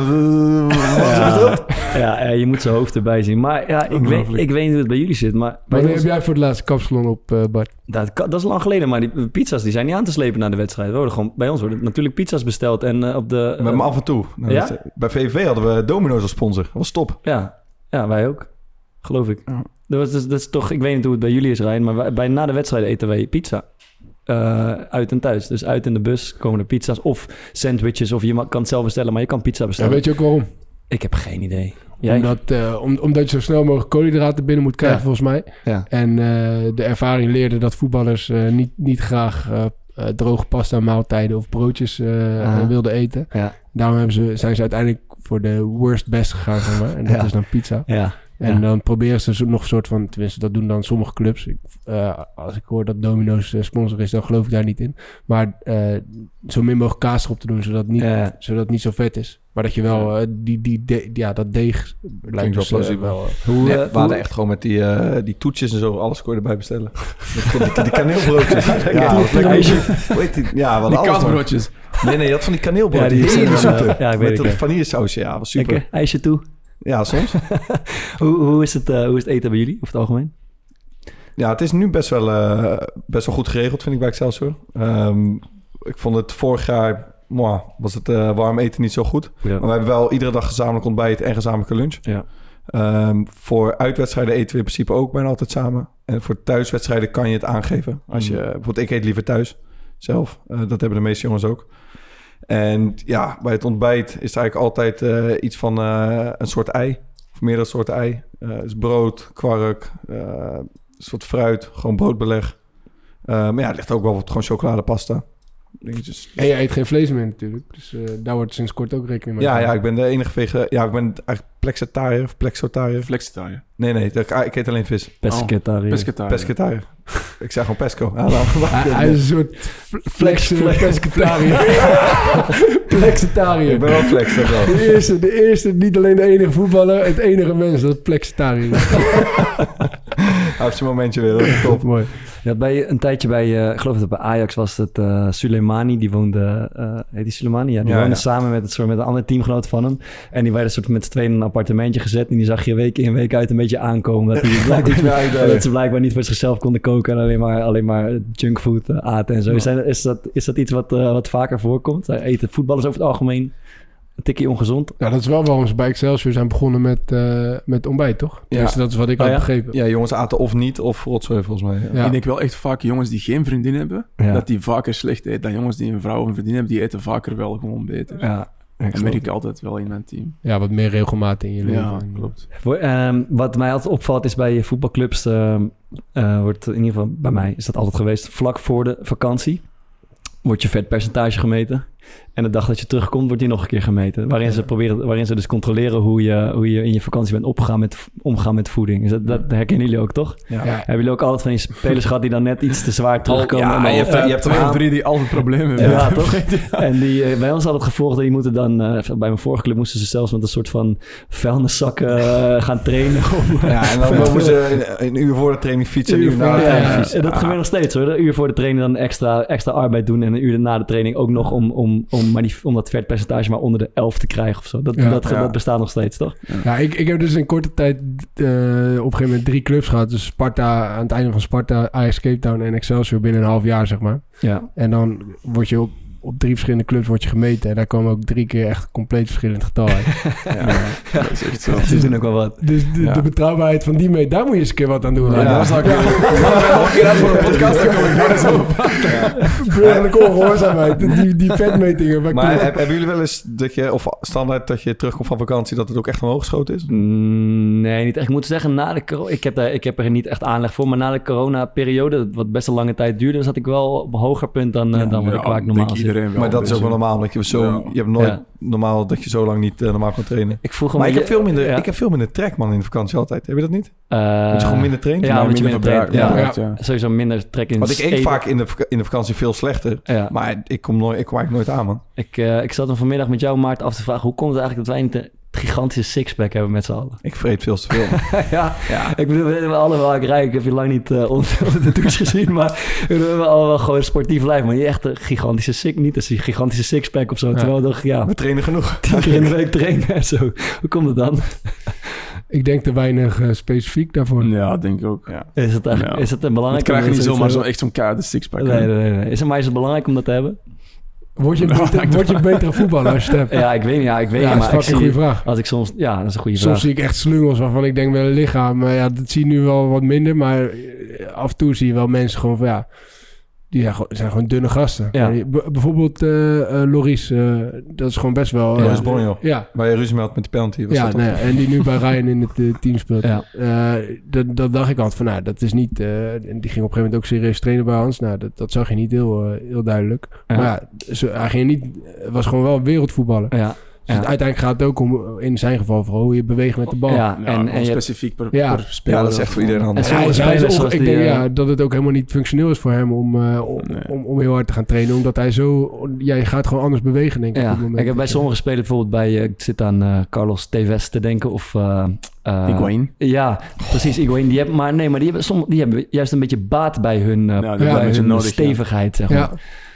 Ja, ja, ja, je moet zijn hoofd erbij zien. Maar ja, ik weet, ik weet niet hoe het bij jullie zit. Maar bij Wanneer ons- heb jij voor het laatste kapsalon op, eh, Bart? dat, dat is lang geleden, maar die pizza's die zijn niet aan te slepen naar de wedstrijd. Worden gewoon, bij ons worden natuurlijk pizza's besteld en eh, op de... We hebben af en toe. Nou, Ja? dat- Bij VVV hadden we Domino's als sponsor. Dat was top. Ja, ja wij ook. Geloof ik. Dat, was, dus- dat is toch, ik weet niet hoe het bij jullie is, Rijn, maar wij, bij, na de wedstrijd eten wij pizza. Eh, uit en thuis. Dus uit in de bus komen er pizza's of sandwiches. Of je kan het zelf bestellen, maar je kan pizza Ja, bestellen. weet je ook waarom? Ik heb geen idee. Jij? Omdat, eh, om, omdat je zo snel mogelijk koolhydraten binnen moet krijgen, Ja. volgens mij. Ja. En eh, de ervaring leerde dat voetballers eh, niet, niet graag droge pasta maaltijden of broodjes wilden eten. Ja. Daarom hebben ze, zijn ze uiteindelijk voor de worst best gegaan, zeg maar. En dat Ja. is dan pizza. Ja. En ja. dan proberen ze nog een soort van, tenminste dat doen dan sommige clubs. Ik, eh, als ik hoor dat Domino's eh, sponsor is, dan geloof ik daar niet in. Maar eh, zo min mogelijk kaas erop te doen, zodat het niet, Ja. zodat het niet zo vet is. Maar dat je wel eh, die, die, de- ja, dat deeg blijkt Klinkt wel dus, plausibel. wel, Hoe, Nee, we hoe- hadden echt gewoon met die, eh, die toetjes en zo, alles kon je erbij bestellen. Die, die kaneelbroodjes. ja? Ja, hadden Die kaasbroodjes. Nee, nee, je had van die kaneelbrood. Ja, die ja, ik weet met dat ja. vanillesausje. Ja, was super. Lekker, ijsje toe. Ja, soms. hoe, hoe, is het, eh, hoe is het eten bij jullie, over het algemeen? Ja, het is nu best wel, eh, best wel goed geregeld, vind ik bij Excelsior. Ehm, ik vond het vorig jaar, mwah, was het eh, warm eten niet zo goed. Ja. Maar we hebben wel iedere dag gezamenlijk ontbijt en gezamenlijke lunch. Ja. Ehm, voor uitwedstrijden eten we in principe ook bijna altijd samen. En voor thuiswedstrijden kan je het aangeven. Als je, Mm. bijvoorbeeld, ik eet liever thuis zelf. Dat hebben de meeste jongens ook. En ja, bij het ontbijt is het eigenlijk altijd eh, iets van eh, een soort ei. Of meerdere soorten ei. Eh dus brood, kwark, een soort fruit, gewoon broodbeleg. Maar ja, het ligt ook wel op gewoon chocoladepasta. Dingetjes. En je eet geen vlees meer natuurlijk. Dus daar wordt sinds kort ook rekening mee Ja, ja, ik ben de enige vege... Ja, ik ben eigenlijk plexitariër of plexotariër. Flexitariër. Nee, nee, dat- ik eet alleen vis. Pescatariër. Pescatariër. Pescatariër. ik zeg gewoon pesco. Ja, nou, Hij, hij is een soort fl- flex, Flex- ik ben wel flex, dat wel. De eerste, de eerste, niet alleen de enige voetballer, het enige mens dat plexitariër is. Heeft zijn momentje weer, dat is top. Mooi. Ja, bij, een tijdje bij, eh, ik geloof dat bij Ajax was het eh Suleimani. Die woonde, eh heet die Suleimani? Ja, die Ja, woonde ja. samen met, het, soort, met een andere teamgenoot van hem. En die werden soort met z'n tweeën in een appartementje gezet. En die zag je week in week uit een beetje aankomen. Dat, die blijkbaar, dat ze blijkbaar niet voor zichzelf konden koken. En alleen maar, alleen maar junkfood aten en zo. Is, dat- is, dat, is dat iets wat, eh, wat vaker voorkomt? Eh, Eten voetballers over het algemeen een tikje ongezond? Ja, dat is wel waarom ze bij Excelsior zijn begonnen met, eh, met ontbijt, toch? Tenminste, dat is wat ik Oh, had ja? begrepen. Ja, jongens aten of niet of rotzooi volgens mij. Ja. Ja. Ik denk wel echt vaak jongens die geen vriendin hebben, Ja. dat die vaker slecht eten dan jongens die een vrouw of een vriendin hebben, die eten vaker wel gewoon beter. Ja, Dat merk ik altijd wel in mijn team. Ja, wat meer regelmaat in je leven. Ja, klopt. Voor, ehm, wat mij altijd opvalt is bij voetbalclubs, ehm, eh, wordt in ieder geval bij mij is dat altijd geweest, vlak voor de vakantie wordt je vetpercentage gemeten. En de dag dat je terugkomt, wordt die nog een keer gemeten. Waarin, ze, proberen, waarin ze dus controleren hoe je, hoe je in je vakantie bent opgegaan met, omgaan met voeding. Dus dat, dat herkennen jullie ook, toch? Ja. Ja. Hebben jullie ook altijd van die spelers gehad die dan net iets te zwaar terugkomen? ja, en dan- je hebt- Eh, je hebt twee of drie die altijd problemen hebben. ja, toch? En die, eh, bij ons had het gevolg dat die moeten dan... eh, bij mijn vorige club moesten ze zelfs met een soort van vuilniszakken eh, gaan trainen. Om, Ja, en dan moesten ze een, een uur voor de training fietsen en een uur na de training ja, fietsen. dat gebeurt nog steeds hoor. Een uur voor de training dan extra, extra arbeid doen... en een uur na de training ook nog om, om, om, maar die, om dat vetpercentage maar onder de 11 te krijgen of zo. Dat, Ja. dat, Ja. dat bestaat nog steeds, toch? Ja, ik, ik heb dus in korte tijd eh, op een gegeven moment drie clubs gehad. Dus Sparta, aan het einde van Sparta, Ajax Cape Town en Excelsior binnen een half jaar, zeg maar. Ja. En dan word je op, op drie verschillende clubs word je gemeten. En daar komen ook drie keer echt compleet verschillend getal uit. Ja. dat is echt zo. Ze doen ook wel wat. Dus de, Ja. de betrouwbaarheid van die meet, daar moet je eens een keer wat aan doen. Ja, dat is Elke keer uit voor een podcast, dan kom ik daar eens op. burgerlijke ongehoorzaamheid. Die, die vetmetingen. Maar heb- hebben jullie wel eens dat je, of standaard dat je terugkomt van vakantie, dat het ook echt omhoog geschoten is? Mm, Nee, niet echt. Ik moet zeggen, na de corona, ik, heb daar, ik heb er niet echt aanleg voor. Maar na de corona-periode, wat best een lange tijd duurde, zat ik wel op een hoger punt dan, eh, dan wat ik, waar ik normaal zit. Iedereen wel. Maar dat is ook wel normaal, omdat je zo... Ja. Je hebt nooit Ja. normaal dat je zo lang niet eh, normaal kan trainen. Ik vroeg hem Maar ik heb, veel minder, ja. ik heb veel minder trek, man, in de vakantie altijd. Heb je dat niet? Eh, Dat je gewoon minder traint? Ja, je minder minder traint. Ja. ja. Ja. Sowieso minder trek in Want ik eet eten. vaak in de, in de vakantie veel slechter. Ja. Maar ik kom, nooit, ik kom eigenlijk nooit aan, man. Ik, eh, ik zat hem vanmiddag met jou, Maarten, af te vragen... hoe komt het eigenlijk dat wij niet gigantische sixpack hebben met z'n allen? Ik vreet veel te veel. ja, ik bedoel, we hebben allemaal ik rijk. Ik heb je lang niet eh, onder onder de douche gezien, maar we hebben allemaal gewoon een sportief lijf. Maar niet echt een gigantische six, niet een gigantische sixpack of zo. Ja. Terwijl we dachten, ja, We trainen genoeg. tien keer in de week trainen en zo. Hoe komt het dan? Ik denk te weinig eh, specifiek daarvoor. Ja, denk ik ook. Is het, eigenlijk, Ja. is het een Dat belangrijk? krijg je om niet dat zomaar zo- echt zo'n keiharde sixpack. Nee, nee, nee. Is het, maar is het belangrijk om dat te hebben? Word je, Nou, beter, word je een betere voetballer als je hebt? Ja, ik weet niet. Ja, ik weet Ja, niet. dat is Maar ik fucking zie, goede vraag. Als ik soms... Ja, dat is een goede Soms vraag. zie ik echt slungels waarvan ik denk wel een lichaam. Maar ja, dat zie je nu wel wat minder. Maar af en toe zie je wel mensen gewoon van ja... Die zijn gewoon, zijn gewoon dunne gasten. Ja. Bijvoorbeeld eh, eh, Loris, eh, dat is gewoon best wel... Ja. Loris Bonjo. Ja, Waar je ruzie mee had met die penalty. Was ja dat nee, en die nu bij Ryan in het team speelt. Ja. Eh, dat, dat dacht ik altijd van, nou, dat is niet... eh, en die ging op een gegeven moment ook serieus trainen bij Hans. Nou, dat, dat zag je niet heel, heel duidelijk. Ja. Maar ja, zo, hij ging niet... was gewoon wel wereldvoetballer. Ja, Dus ja. uiteindelijk gaat het ook om, in zijn geval, vooral hoe je beweegt met de bal. ja, Ja, en, specifiek per, Ja. per speler. Ja, dat is echt voor iedereen En anders. Ja, ik die, denk eh, ja, dat het ook helemaal niet functioneel is voor hem om, eh, om, Nee. om, om heel hard te gaan trainen. Omdat hij zo... Ja, je gaat gewoon anders bewegen, denk ik. Ja, op het moment. ik heb bij sommige spelers bijvoorbeeld bij... eh, ik zit aan eh, Carlos Tevez te denken of... eh eh, Higuain. Ja, precies, Higuain. Die hebben, maar nee, maar die hebben, som, die hebben juist een beetje baat bij hun, eh, Ja, bij hun nodig, ja. stevigheid, zeg maar.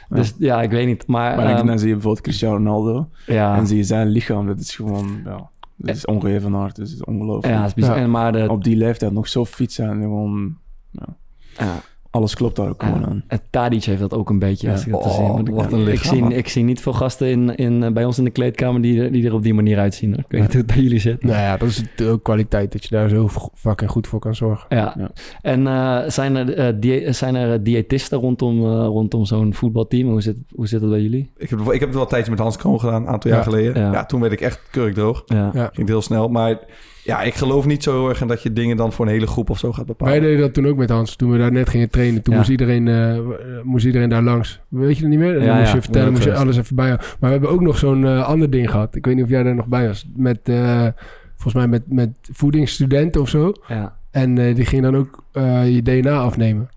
Dus ja, ik weet niet. Maar, Maar dan, ehm, dan zie je bijvoorbeeld Cristiano Ronaldo. ja, En zie je zijn lichaam. Dat is gewoon... Ja, dat is ongeëvenaard. Dat is ongelooflijk. ja, het is bizar. En maar de, Op die leeftijd nog zo fit zijn. en Gewoon... Ja, ja, alles klopt daar ook gewoon ja. aan. En Tadic heeft dat ook een beetje. Als ik dat te Oh, zien. Ik- wat een ik, lichaam, zie, ik zie niet veel gasten in, in, eh, bij ons in de kleedkamer die, er- die er op die manier uitzien. Hoor. Ik weet niet hoe het bij jullie zit. nou ja, dat is ook kwaliteit dat je daar zo fucking goed voor kan zorgen. Ja. Ja. En eh, zijn er, eh, die, zijn er diëtisten rondom, eh, rondom zo'n voetbalteam? Hoe zit, hoe zit dat bij jullie? Ik heb, ik heb het wel een tijdje met Hans Kroon gedaan, een aantal jaar Ja. geleden. Ja. Ja. toen werd ik echt kurkdroog. Ja. Ja. Ging het heel snel. Maar ja, ik geloof niet zo heel erg in dat je dingen dan voor een hele groep of zo gaat bepalen. Wij deden dat toen ook met Hans. Toen we daar net gingen trainen. Toen Ja. moest, iedereen, eh, moest iedereen daar langs. Weet je dat niet meer? En dan Ja, moest ja. je vertellen, moest je alles even bij Maar we hebben ook nog zo'n eh, ander ding gehad. Ik weet niet of jij daar nog bij was. Met, eh, volgens mij met, met voedingsstudenten of zo. ja. En eh, die gingen dan ook eh, je DNA afnemen.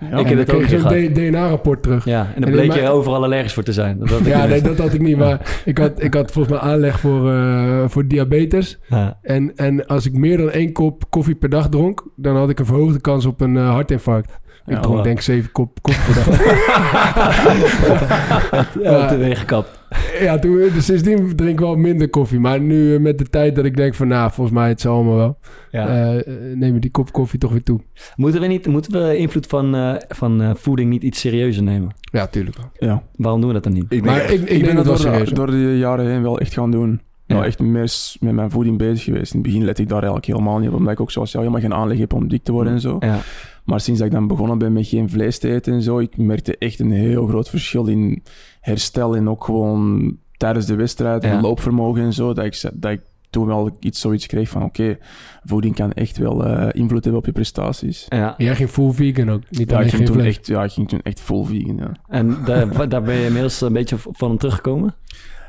Ik heb het ook een DNA-rapport terug. Ja, en dan bleek je overal allergisch voor te zijn. Dat had ik Ja, nee, dat had ik niet. Maar ik had, ik had volgens mij aanleg voor, eh, voor diabetes. Ja. En, en als ik meer dan één kop koffie per dag dronk... dan had ik een verhoogde kans op een eh, hartinfarct. Ik dronk denk ik zeven kop koffie per dag. Ja, toen ben je gekapt. ja, toen, dus sindsdien drink ik wel minder koffie. Maar nu eh, met de tijd dat ik denk van... nou, volgens mij het zal allemaal wel. Ja. Neem je die kop koffie toch weer toe. Moeten we, niet, moeten we invloed van, eh, van eh, voeding niet iets serieuzer nemen? Ja, tuurlijk wel. Ja. Waarom doen we dat dan niet? Ik denk Maar echt- ik, ik, het dat wel door, de, door de jaren heen wel echt gaan doen. Ja. Nou, echt meer s- met mijn voeding bezig geweest. In het begin let ik daar eigenlijk helemaal niet op, omdat ik ook zoals jou helemaal geen aanleg heb om dik te worden en zo. Ja. Maar sinds dat ik dan begonnen ben met geen vlees te eten en zo, ik merkte echt een heel groot verschil in herstel en ook gewoon tijdens de wedstrijd, Ja. en loopvermogen en zo, dat ik, dat ik toen wel iets zoiets kreeg van oké, voeding kan echt wel eh, invloed hebben op je prestaties. Ja. Jij ging full vegan ook. Niet Ja, ik ging toen echt, ja, ik ging toen echt vol vegan, ja. En daar, daar ben je inmiddels een beetje van teruggekomen?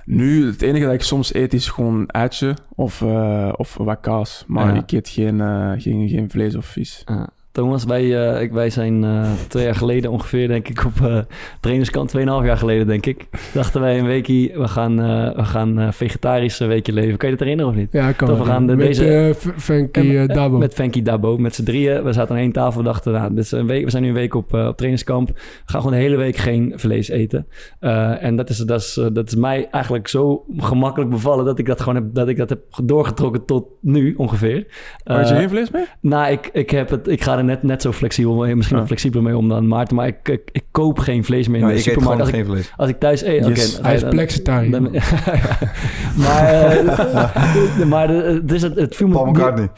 Nu, het enige dat ik soms eet is gewoon eitje of, eh, of wat kaas. Maar Ja. ik eet geen, eh, geen, geen vlees of vis. Ja. Thomas, wij, eh, ik, wij zijn eh, twee jaar geleden ongeveer, denk ik, op eh trainerskant, tweeënhalf jaar geleden, denk ik, dachten wij een weekje, we gaan, eh, we gaan eh, vegetarisch een weekje leven. Kan je dat herinneren of niet? Ja, kan. Dat we gaan de- met deze- F- Frankie En- Dabo. Met Fanky Dabo, met z'n drieën. We zaten aan één tafel. Dachten, nou, dit is een week, we zijn nu een week op, op trainingskamp. We gaan gewoon de hele week geen vlees eten. Eh, en dat is, dat, is, dat is mij eigenlijk zo gemakkelijk bevallen... dat ik dat gewoon heb, dat ik dat heb doorgetrokken tot nu ongeveer. Maar Had je geen vlees mee? nou, ik, ik, heb het, ik ga er net, net zo flexibel mee, misschien Ja. nog flexibeler mee om dan Maarten. Maar ik, ik, ik koop geen vlees meer in Ja, de ik supermarkt. gewoon Als ik, geen vlees. als ik thuis eet, oké. Yes. dan- Hij is dan- plexitariër. dan- maar eh, maar de- het, is het, het viel me Paul niet- McCartney.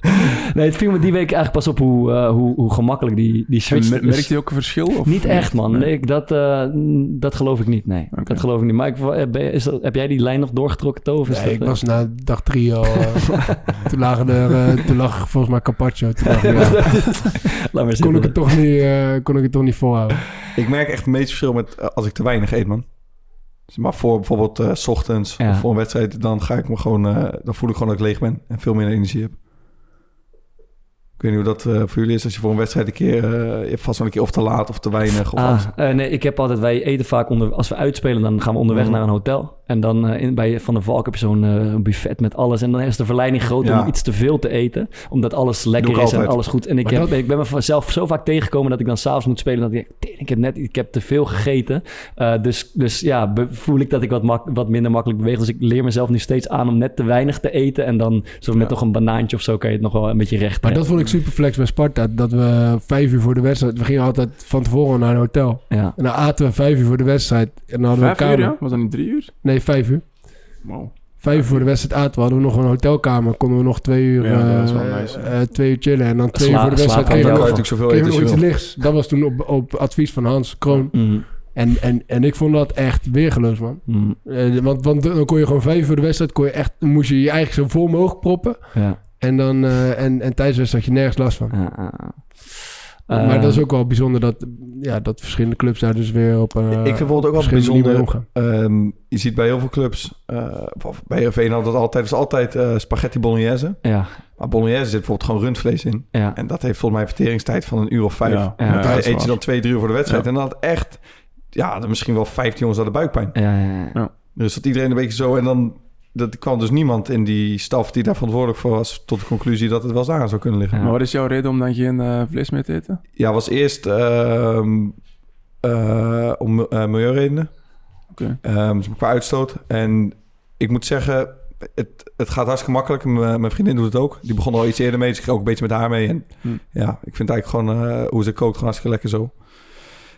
Nee, het viel me die week eigenlijk pas op hoe, eh, hoe, hoe gemakkelijk die, die switch is. merkt hij ook een verschil? Of Niet echt, man. Nee. Ik- dat, eh, dat geloof ik niet, nee. Dat geloof ik niet. Maar ik, eh, je- is dat, heb jij die lijn nog doorgetrokken, To? of is Nee, dat, ik was na dag drie al... toen, lagen er, eh, toen lag volgens mij Carpaccio. Toen Laat maar kon, ik het toch niet, eh, kon ik het toch niet volhouden. Ik merk echt het meeste verschil met als ik te weinig eet, man. Dus Maar voor bijvoorbeeld s ochtends Ja. of voor een wedstrijd, dan ga ik me gewoon, eh, dan voel ik gewoon dat ik leeg ben en veel meer energie heb. Ik weet niet hoe dat eh, voor jullie is als je voor een wedstrijd een keer, eh, je hebt vast wel een keer of te laat of te weinig. Of Ah, eh, nee, ik heb altijd, wij eten vaak onder, als we uitspelen, dan gaan we onderweg Mhm. naar een hotel. En dan eh, in, bij Van der Valk heb je zo'n eh, buffet met alles. En dan is de verleiding groot Ja. om iets te veel te eten. Omdat alles lekker is en alles goed. En ik, heb, dat- ik ben me vanzelf zo vaak tegengekomen dat ik dan s'avonds moet spelen. Dat ik denk, "Tering, ik heb net ik heb te veel gegeten. Eh, dus, dus ja, voel ik dat ik wat, mak- wat minder makkelijk beweeg. Dus ik leer mezelf nu steeds aan om net te weinig te eten. En dan zo met Ja. nog een banaantje of zo kan je het nog wel een beetje recht Maar dat vond ik super flex bij Sparta. Dat we vijf uur voor de wedstrijd... We gingen altijd van tevoren naar een hotel. Ja. En dan aten we vijf uur voor de wedstrijd. En dan hadden we een Vijf uur, kamer. ja? Was dat niet drie uur? Nee, vijf uur. Wow. Vijf uur voor de wedstrijd aten we. Hadden we nog een hotelkamer. Konden we nog twee uur, Ja, dat is eh, wel nice, eh, twee uur chillen. En dan twee Sla- uur voor de wedstrijd kregen we nog, natuurlijk zoveel nog iets wil. lichts. Dat was toen op, op advies van Hans Kroon. Mhm. En, en, en ik vond dat echt weergeloos, man. Mhm. Eh, want, want dan kon je gewoon vijf uur voor de wedstrijd... Kon je echt, dan moest je je eigen zo vol mogelijk proppen. Ja. En, dan, eh, en, en tijdens de wedstrijd had je nergens last van. Ja. Maar Eh, dat is ook wel bijzonder dat, ja, dat verschillende clubs daar dus weer op een Ik vind bijvoorbeeld ook wel bijzonder. ehm, je ziet bij heel veel clubs, eh, of bij Heerenveen had dat altijd, is altijd eh, spaghetti bolognese. Ja, Maar bolognese zit bijvoorbeeld gewoon rundvlees in. ja. En dat heeft volgens mij een verteringstijd van een uur of vijf. Ja, Ja, daar eet je dan twee, drie uur voor de wedstrijd. Ja. En dan had echt, ja, misschien wel 15 jongens aan de buikpijn. Ja, ja, ja. Dus dat iedereen een beetje zo. En dan dat kwam dus niemand in die staf die daar verantwoordelijk voor was... tot de conclusie dat het wel eens aan zou kunnen liggen. Ja. Maar wat is jouw reden om dan geen eh, vlees meer te eten? Ja, was eerst ehm, eh, om eh, milieuredenen. Oké. Ehm, dus qua uitstoot. En ik moet zeggen, het, het gaat hartstikke makkelijk. Mijn vriendin doet het ook. Die begon al iets eerder mee. Dus ik ga ook een beetje met haar mee. En Hm. ja, ik vind eigenlijk gewoon hoe ze kookt gewoon hartstikke lekker zo.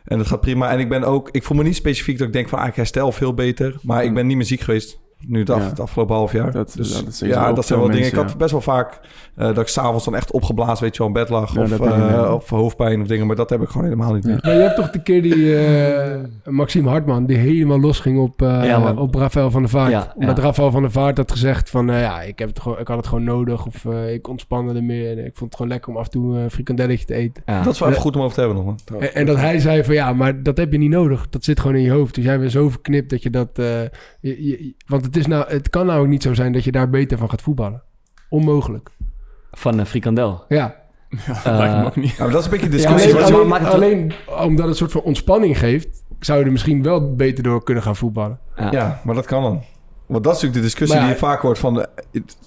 En dat gaat prima. En ik ben ook, ik voel me niet specifiek dat ik denk van, ah, ik herstel veel beter. Maar ik Hm. ben niet meer ziek geweest. Nu het, af, Ja. het afgelopen half jaar. Dat- dus ja, dat zeggen ze ja, ook dat zijn wel dingen. Ik had best wel vaak eh, dat ik s'avonds dan echt opgeblazen, weet je wel, in bed lag. Ja, of, eh, of hoofdpijn of dingen. Maar dat heb ik gewoon helemaal niet meer. Maar je hebt toch de keer die eh, Maxime Hartman... die helemaal losging op, eh op Rafael van der Vaart. Ja, Omdat. Rafael van der Vaart had gezegd van... ja, ik, heb het gewoon, ik had het gewoon nodig. Of eh, ik ontspande er meer. Ik vond het gewoon lekker om af en toe een frikandelletje te eten. Ja. Dat is wel even goed om over te hebben nog. En, en dat hij zei van ja, maar dat heb je niet nodig. Dat zit gewoon in je hoofd. Dus jij bent zo verknipt dat je dat... eh, je- je- want het, is nou, het kan nou ook niet zo zijn dat je daar beter van gaat voetballen. Onmogelijk. Van een frikandel. Ja. Ja, dat Eh, lijkt me ook niet. Ja, maar dat is een beetje de Ja, discussie. maar alleen, alleen, maakt het- alleen omdat het een soort van ontspanning geeft... zou je er misschien wel beter door kunnen gaan voetballen. Ja. Ja, maar dat kan dan. Want dat is natuurlijk de discussie Maar ja, die je vaak hoort van... eh,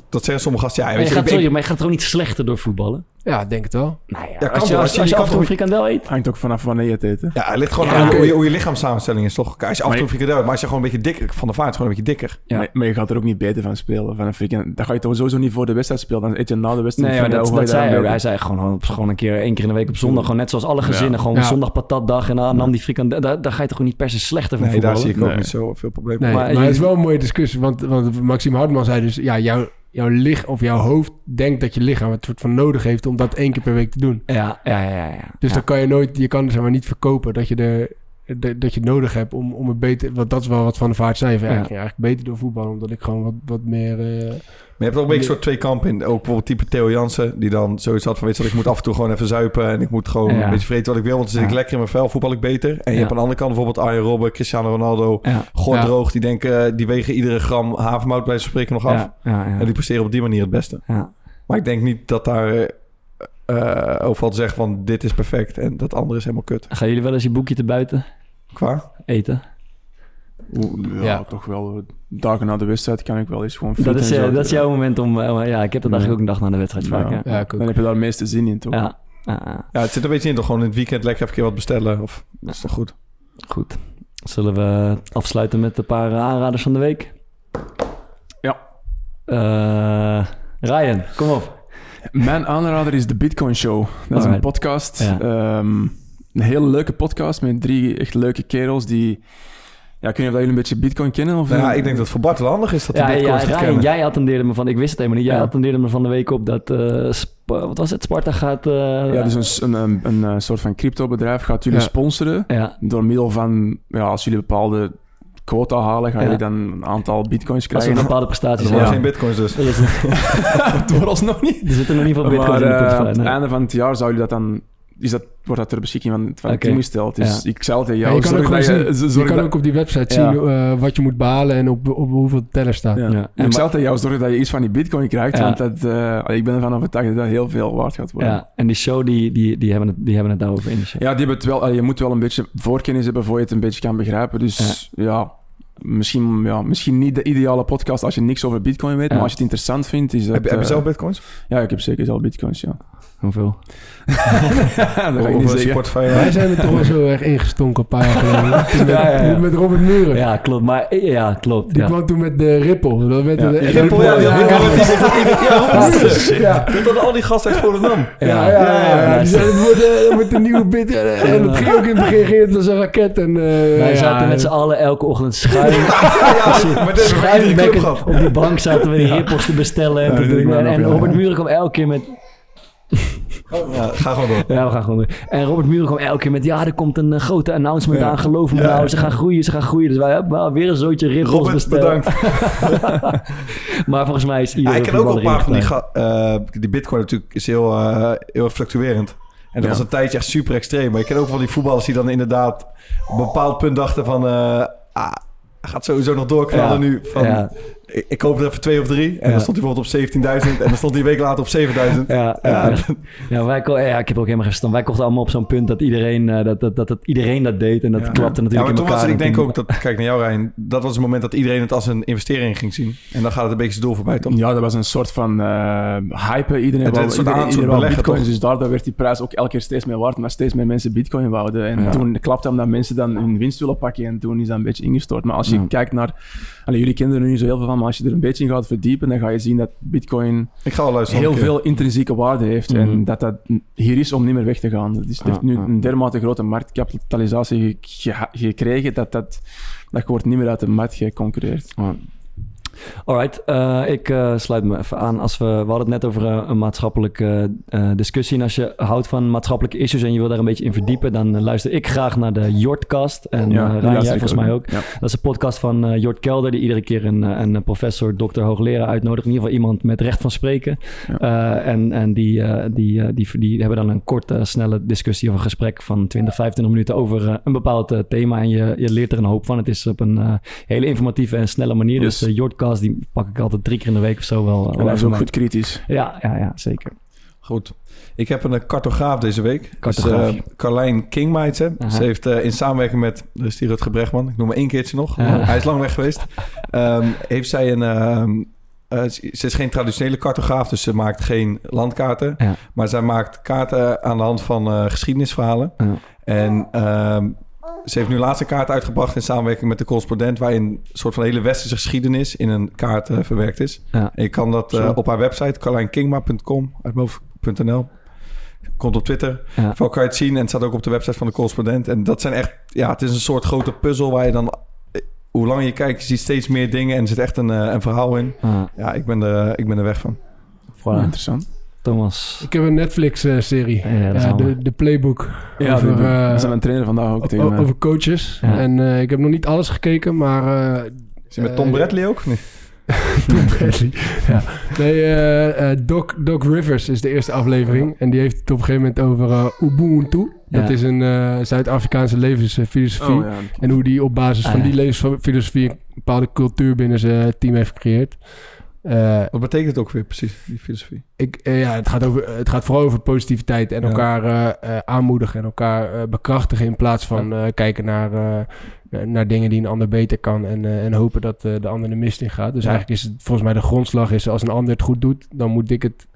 dat zeggen sommige gasten, ja, weet je, je, gaat, ik, sorry, ik- maar je gaat er ook niet slechter door voetballen. Ja, ik denk het wel. Nou ja, als je, als, als je- als je af en toe een frikandel eet. Hangt ook vanaf wanneer je het eet, hè? ja, het ligt gewoon Ja, aan hoe, je, hoe je lichaamssamenstelling is, toch? Als je af en toe Maar een frikandel maar als je gewoon een beetje dikker... Van de vaart is gewoon een beetje dikker. Ja. Maar, maar je gaat er ook niet beter van spelen. Van een frikandel. Dan ga je toch sowieso niet voor de wedstrijd spelen. Dan eet je na de wedstrijd Nee, maar dat, dat zei hij. daar ook. Hij zei gewoon, gewoon een keer één keer in de week op zondag. Gewoon net zoals alle gezinnen. Ja. Gewoon Ja. zondag patatdag. En dan nam die frikandel. Daar, daar ga je toch niet per se slechter van Nee, daar zie ik ook Nee. niet zo veel problemen. Nee, Maar het is wel een mooie discussie. Want, want Maxime Hartman zei dus... Ja, jouw, jouw, lich, of jouw hoofd denkt dat je lichaam het soort van nodig heeft... om dat één keer per week te doen. Ja, ja, ja. ja, ja. Dus dan kan je nooit... Je kan zeg maar niet verkopen dat je, de- dat je het nodig hebt om, om het beter... Want dat is wel wat Van de Vaart zei. Van, ja, Ja. Ik ging eigenlijk beter door voetballen... omdat ik gewoon wat, wat meer... eh, Maar je hebt ook een beetje soort twee kampen in. Ook bijvoorbeeld type Theo Jansen, die dan zoiets had van... weet je wat, ik moet af en toe gewoon even zuipen... en ik moet gewoon Ja. een beetje vreten wat ik wil... want dan zit ik lekker in mijn vel, voetbal ik beter. En je Ja. hebt aan de andere kant bijvoorbeeld Arjen Robben, Cristiano Ronaldo... Ja, droog, die denken... die wegen iedere gram havermout bij spreken nog af. ja, ja, ja. En die presteren op die manier het beste. Ja. Maar ik denk niet dat daar eh, eh, overal te zeggen van... dit is perfect en dat andere is helemaal kut. Gaan jullie wel eens je boekje te buiten Qua? eten? Oeh, ja, Ja. toch wel. Dagen na de wedstrijd kan ik wel eens gewoon Dat is, eh, zo. dat is jouw moment om... eh, ja, ik heb dat eigenlijk ook een dag na de wedstrijd vaak. Ja. Ja. Dan heb je daar het meeste zin in, toch? Ja. Ja, het zit een beetje in toch gewoon in het weekend lekker even een keer wat bestellen. Of, dat is toch goed? Goed. Zullen we afsluiten met een paar aanraders van de week? Ja. Eh, Ryan, kom op. Mijn aanrader is de Bitcoin Show. Dat is een podcast. Ja. Ehm, een hele leuke podcast met drie echt leuke kerels die Ja, weet niet of jullie een beetje Bitcoin kennen. Of Nou ja, ik denk dat het voor Bart wel handig is dat hij Ja, ja, bitcoins gaat Ryan, kennen. jij attendeerde me van... Ik wist het helemaal niet. Jij Ja. attendeerde me van de week op dat... eh, Sp- wat was het? Sparta gaat... eh, Ja, dus een, een, een, een, eh, soort van cryptobedrijf gaat jullie Ja. sponsoren. Ja. Door middel van, ja, als jullie bepaalde quota halen, gaan Ja. jullie dan een aantal bitcoins Als krijgen. een bepaalde prestaties Er zijn. geen bitcoins dus. Is- Vooralsnog niet. Er zitten nog niet veel bitcoins Maar in de eh, portefeuille. aan het nee. einde van het jaar zou jullie dat dan... Is dat, wordt dat ter beschikking van, van het team gesteld. Dus Ja. ik zal tegen Ja, jou je kan ook, dat je... zien, je kan dat- ook op die website Ja. zien eh, wat je moet behalen en op, op hoeveel teller staat. Ja. Ja. En En ik zal tegen jou zorgen dat je iets van die bitcoin krijgt, Ja. want dat, eh, ik ben ervan overtuigd dat dat heel veel waard gaat worden. Ja, en die show, die, die, die, hebben, het, die hebben het daarover in de show. Ja, die hebben het wel, je moet wel een beetje voorkennis hebben voor je het een beetje kan begrijpen. Dus ja, misschien, ja, misschien niet de ideale podcast als je niks over bitcoin weet, Ja. maar als je het interessant vindt, is dat... Heb, je- heb je eh, zelf bitcoins? Ja, ik heb zeker zelf bitcoins, ja. Hoeveel? dat ik niet? Wij zijn er toch wel zo erg ingestonken een paar jaar geleden. Met, Ja, ja, ja. toen met Robert Muren. Ja, klopt. Maar ja, klopt. Die Ja. kwam toen met de Ripple. Dat werd Ja. de, Ripple, ja, die had ja, dat hadden al die gasten uit Volendam. ja, ja, ja, ja. Die zeiden, het wordt, eh, een nieuwe bit. En en het ging ook in het begin ging het als een raket. En, eh, Wij zaten met z'n allen elke ochtend schuin, dat gehad. op die bank zaten we die rippels te bestellen en dat. Robert Muren kwam elke keer met... Ja, ga gewoon door. Ja, we gaan gewoon door. En Robert Muren kwam elke keer met... Ja, er komt een eh, grote announcement Ja. aan. Geloof me Ja. nou, ze gaan groeien, ze gaan groeien. Dus wij hebben wel weer een zootje rippels Robert, besteld. bedankt. maar volgens mij is Ja, iedereen ik ken ook wel een paar van die... eh, die bitcoin natuurlijk is heel, eh, heel fluctuerend. En dat Ja. was een tijdje echt super extreem. Maar ik ken ook wel die voetballers die dan inderdaad... op een bepaald punt dachten van... eh, ah, gaat sowieso nog doorknallen Ja. nu. Van, Ja. Ik, ik koop er even twee of drie. En Ja. dan stond hij bijvoorbeeld op 17.000. En dan stond hij een week later op 7.000. Ja, ja. ja, wij ko- ja, ik heb ook helemaal geen verstand. Wij kochten allemaal op zo'n punt dat iedereen, eh, dat, dat, dat, dat iedereen dat deed. En dat Ja. klapte Ja, natuurlijk maar in toen was het, ik En denk ook dat, kijk naar jou Rijn, dat was het moment dat iedereen het als een investering ging zien. En dan gaat het een beetje doel voorbij, toch? Ja, dat was een soort van eh hype. Iedereen Het wou, iedereen, iedereen bitcoins, toch? dus daardoor werd die prijs ook elke keer steeds meer waard, maar steeds meer mensen bitcoin wouden. En Ja. toen klapte omdat mensen dan hun winst willen pakken en toen is dat een beetje ingestort. Maar als je Ja. kijkt naar, allee, jullie kennen er nu zo heel veel van, maar als je er een beetje in gaat verdiepen, dan ga je zien dat bitcoin Ik ga wel luisteren. heel veel intrinsieke waarde heeft Mhm. en dat dat hier is om niet meer weg te gaan. Het heeft nu een dermate grote marktkapitalisatie ge- ge- gekregen dat dat, dat wordt niet meer uit de markt geconcurreerd. Alright, eh, ik eh, sluit me even aan. Als we, we hadden het net over eh, een maatschappelijke discussie. En als je houdt van maatschappelijke issues en je wil daar een beetje in verdiepen, dan luister ik graag naar de Jortcast. En Ja, Rijn, jij volgens mij ook. Ja. Dat is een podcast van Jort Kelder, die iedere keer een, een professor, dokter, hoogleraar uitnodigt. In ieder geval iemand met recht van spreken. Ja. En en die, die, die, die hebben dan een korte, snelle discussie of een gesprek van 20, 25 minuten over een bepaald thema. En je, je leert er een hoop van. Het is op een hele informatieve en snelle manier. Yes. Dus uh, Die pak ik altijd drie keer in de week of zo wel. En dat is ook goed kritisch. Ja, ja, ja, zeker. Goed. Ik heb een eh, cartograaf deze week. Cartograaf. Dus, eh, Carlijn Kingmeitz. hè. Aha. Ze heeft eh, in samenwerking met, is die Rutger Brechtman, ik noem hem één keertje nog, hij is lang weg geweest. Ehm, heeft zij een, ehm, eh, ze is geen traditionele cartograaf, dus ze maakt geen landkaarten. Ja. Maar zij maakt kaarten aan de hand van eh, geschiedenisverhalen. Ja. En ehm, ze heeft nu laatst een kaart uitgebracht in samenwerking met de correspondent... waarin een soort van hele westerse geschiedenis in een kaart eh, verwerkt is. Ja. En je kan dat eh, op haar website, carlijnkingma.com. Komt op Twitter. Ja. Vooral kan je het zien en het staat ook op de website van de correspondent. En dat zijn echt, ja, het is een soort grote puzzel waar je dan, eh, hoe langer je kijkt, je ziet steeds meer dingen en er zit echt een, een verhaal in. Ah, Ja, ik ben er, ik ben er weg van. Ja, voilà. interessant. Thomas. Ik heb een Netflix-serie. Ja, we. de, de Playbook. Ja, over, die- eh, dat is mijn trainer vandaag ook tegen over coaches. Ja. En eh, ik heb nog niet alles gekeken, maar... eh, Is met Tom eh, Bradley ook? Nee. Tom Bradley. ja. Nee, eh, eh, Doc, Doc Rivers is de eerste aflevering. En die heeft het op een gegeven moment over eh, Ubuntu. Dat is een eh, Zuid-Afrikaanse levensfilosofie. Oh, ja. En hoe die op basis Ah, van ja. die levensfilosofie een bepaalde cultuur binnen zijn team heeft gecreëerd. Eh, Wat betekent het ook weer precies, die filosofie? ik, eh, ja, het, gaat over, het gaat vooral over positiviteit en Ja. elkaar eh, aanmoedigen en elkaar bekrachtigen in plaats van kijken naar, naar dingen die een ander beter kan en, en hopen dat de ander de mist in gaat. Dus Ja. eigenlijk is het volgens mij de grondslag is als een ander het goed doet, dan moet ik het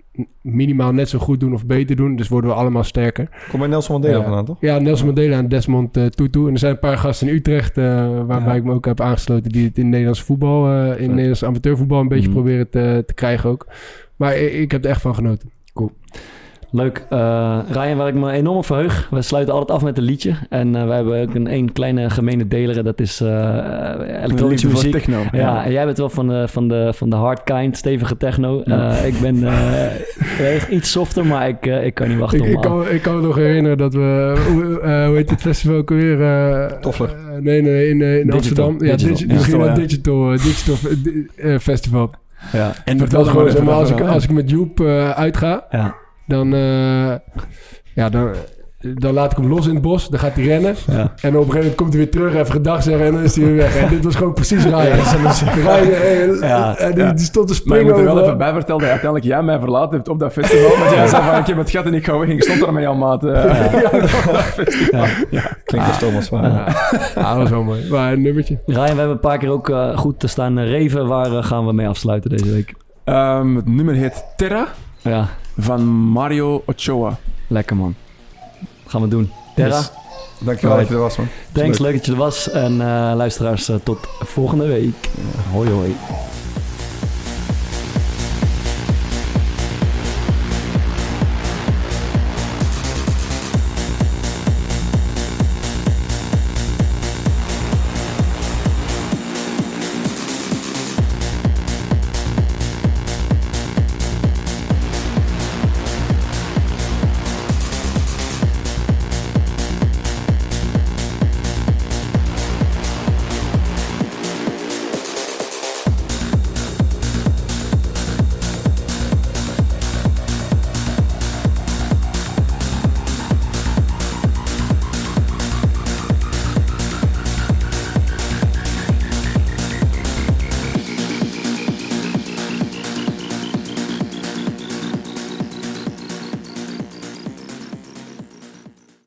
minimaal net zo goed doen of beter doen. Dus worden we allemaal sterker. Kom bij Nelson Mandela Ja. vandaan, toch? Ja, Nelson Mandela en Desmond eh, Tutu. En er zijn een paar gasten in Utrecht, eh, waarbij Ja. ik me ook heb aangesloten, die het in Nederlands voetbal, eh, in. Nederlands amateurvoetbal een beetje Mhm. proberen te, te krijgen ook. Maar ik, ik heb er echt van genoten. Leuk. Eh Ryan, waar ik me enorm op verheug. We sluiten altijd af met een liedje. En eh, we hebben ook een één kleine gemene deler. Dat is eh elektronische muziek. techno, Ja, ja. en jij bent wel van de, van de, van de hard kind, stevige techno. Ja. Eh, ik ben eh, iets softer, maar ik, ik kan niet wachten Ik, om ik, kan, ik kan me nog herinneren dat we... Hoe, eh, hoe heet het festival ook alweer? eh Toffler. eh, nee, nee, in, eh, in Digital. Amsterdam. Ja, Digital. Ja. Digital, ja. Digital, eh, Digital di- Festival. Ja. En Dat vertel was gewoon maar als ik, als ik met Joep eh, uitga, Ja. Dan, eh, ja, dan, dan laat ik hem los in het bos. Dan gaat hij rennen. Ja. En op een gegeven moment komt hij weer terug, even gedag zeggen en dan is hij weer weg. En dit was gewoon precies Ryan. Ryan eh, Ja. en die, Ja. die stond te Maar je springen moet er wel over- even bij vertellen dat uiteindelijk jij mij verlaten hebt op dat festival. Want jij zei van, ik heb het gat en ik ga weg. En ik stond daar met jouw maat. eh. Klinkt als Thomas Zwaar. Ja, dat was wel mooi. Maar een nummertje. Ryan, we hebben een paar keer ook eh, goed te staan reven. Waar gaan we mee afsluiten deze week? Ehm, het nummer heet Terra Ja, van Mario Ochoa. lekker man. Gaan we doen. Terra, Yes. Dankjewel dat je er was, man. thanks, leuk dat je er was. En eh, luisteraars, eh, tot volgende week. Hoi hoi.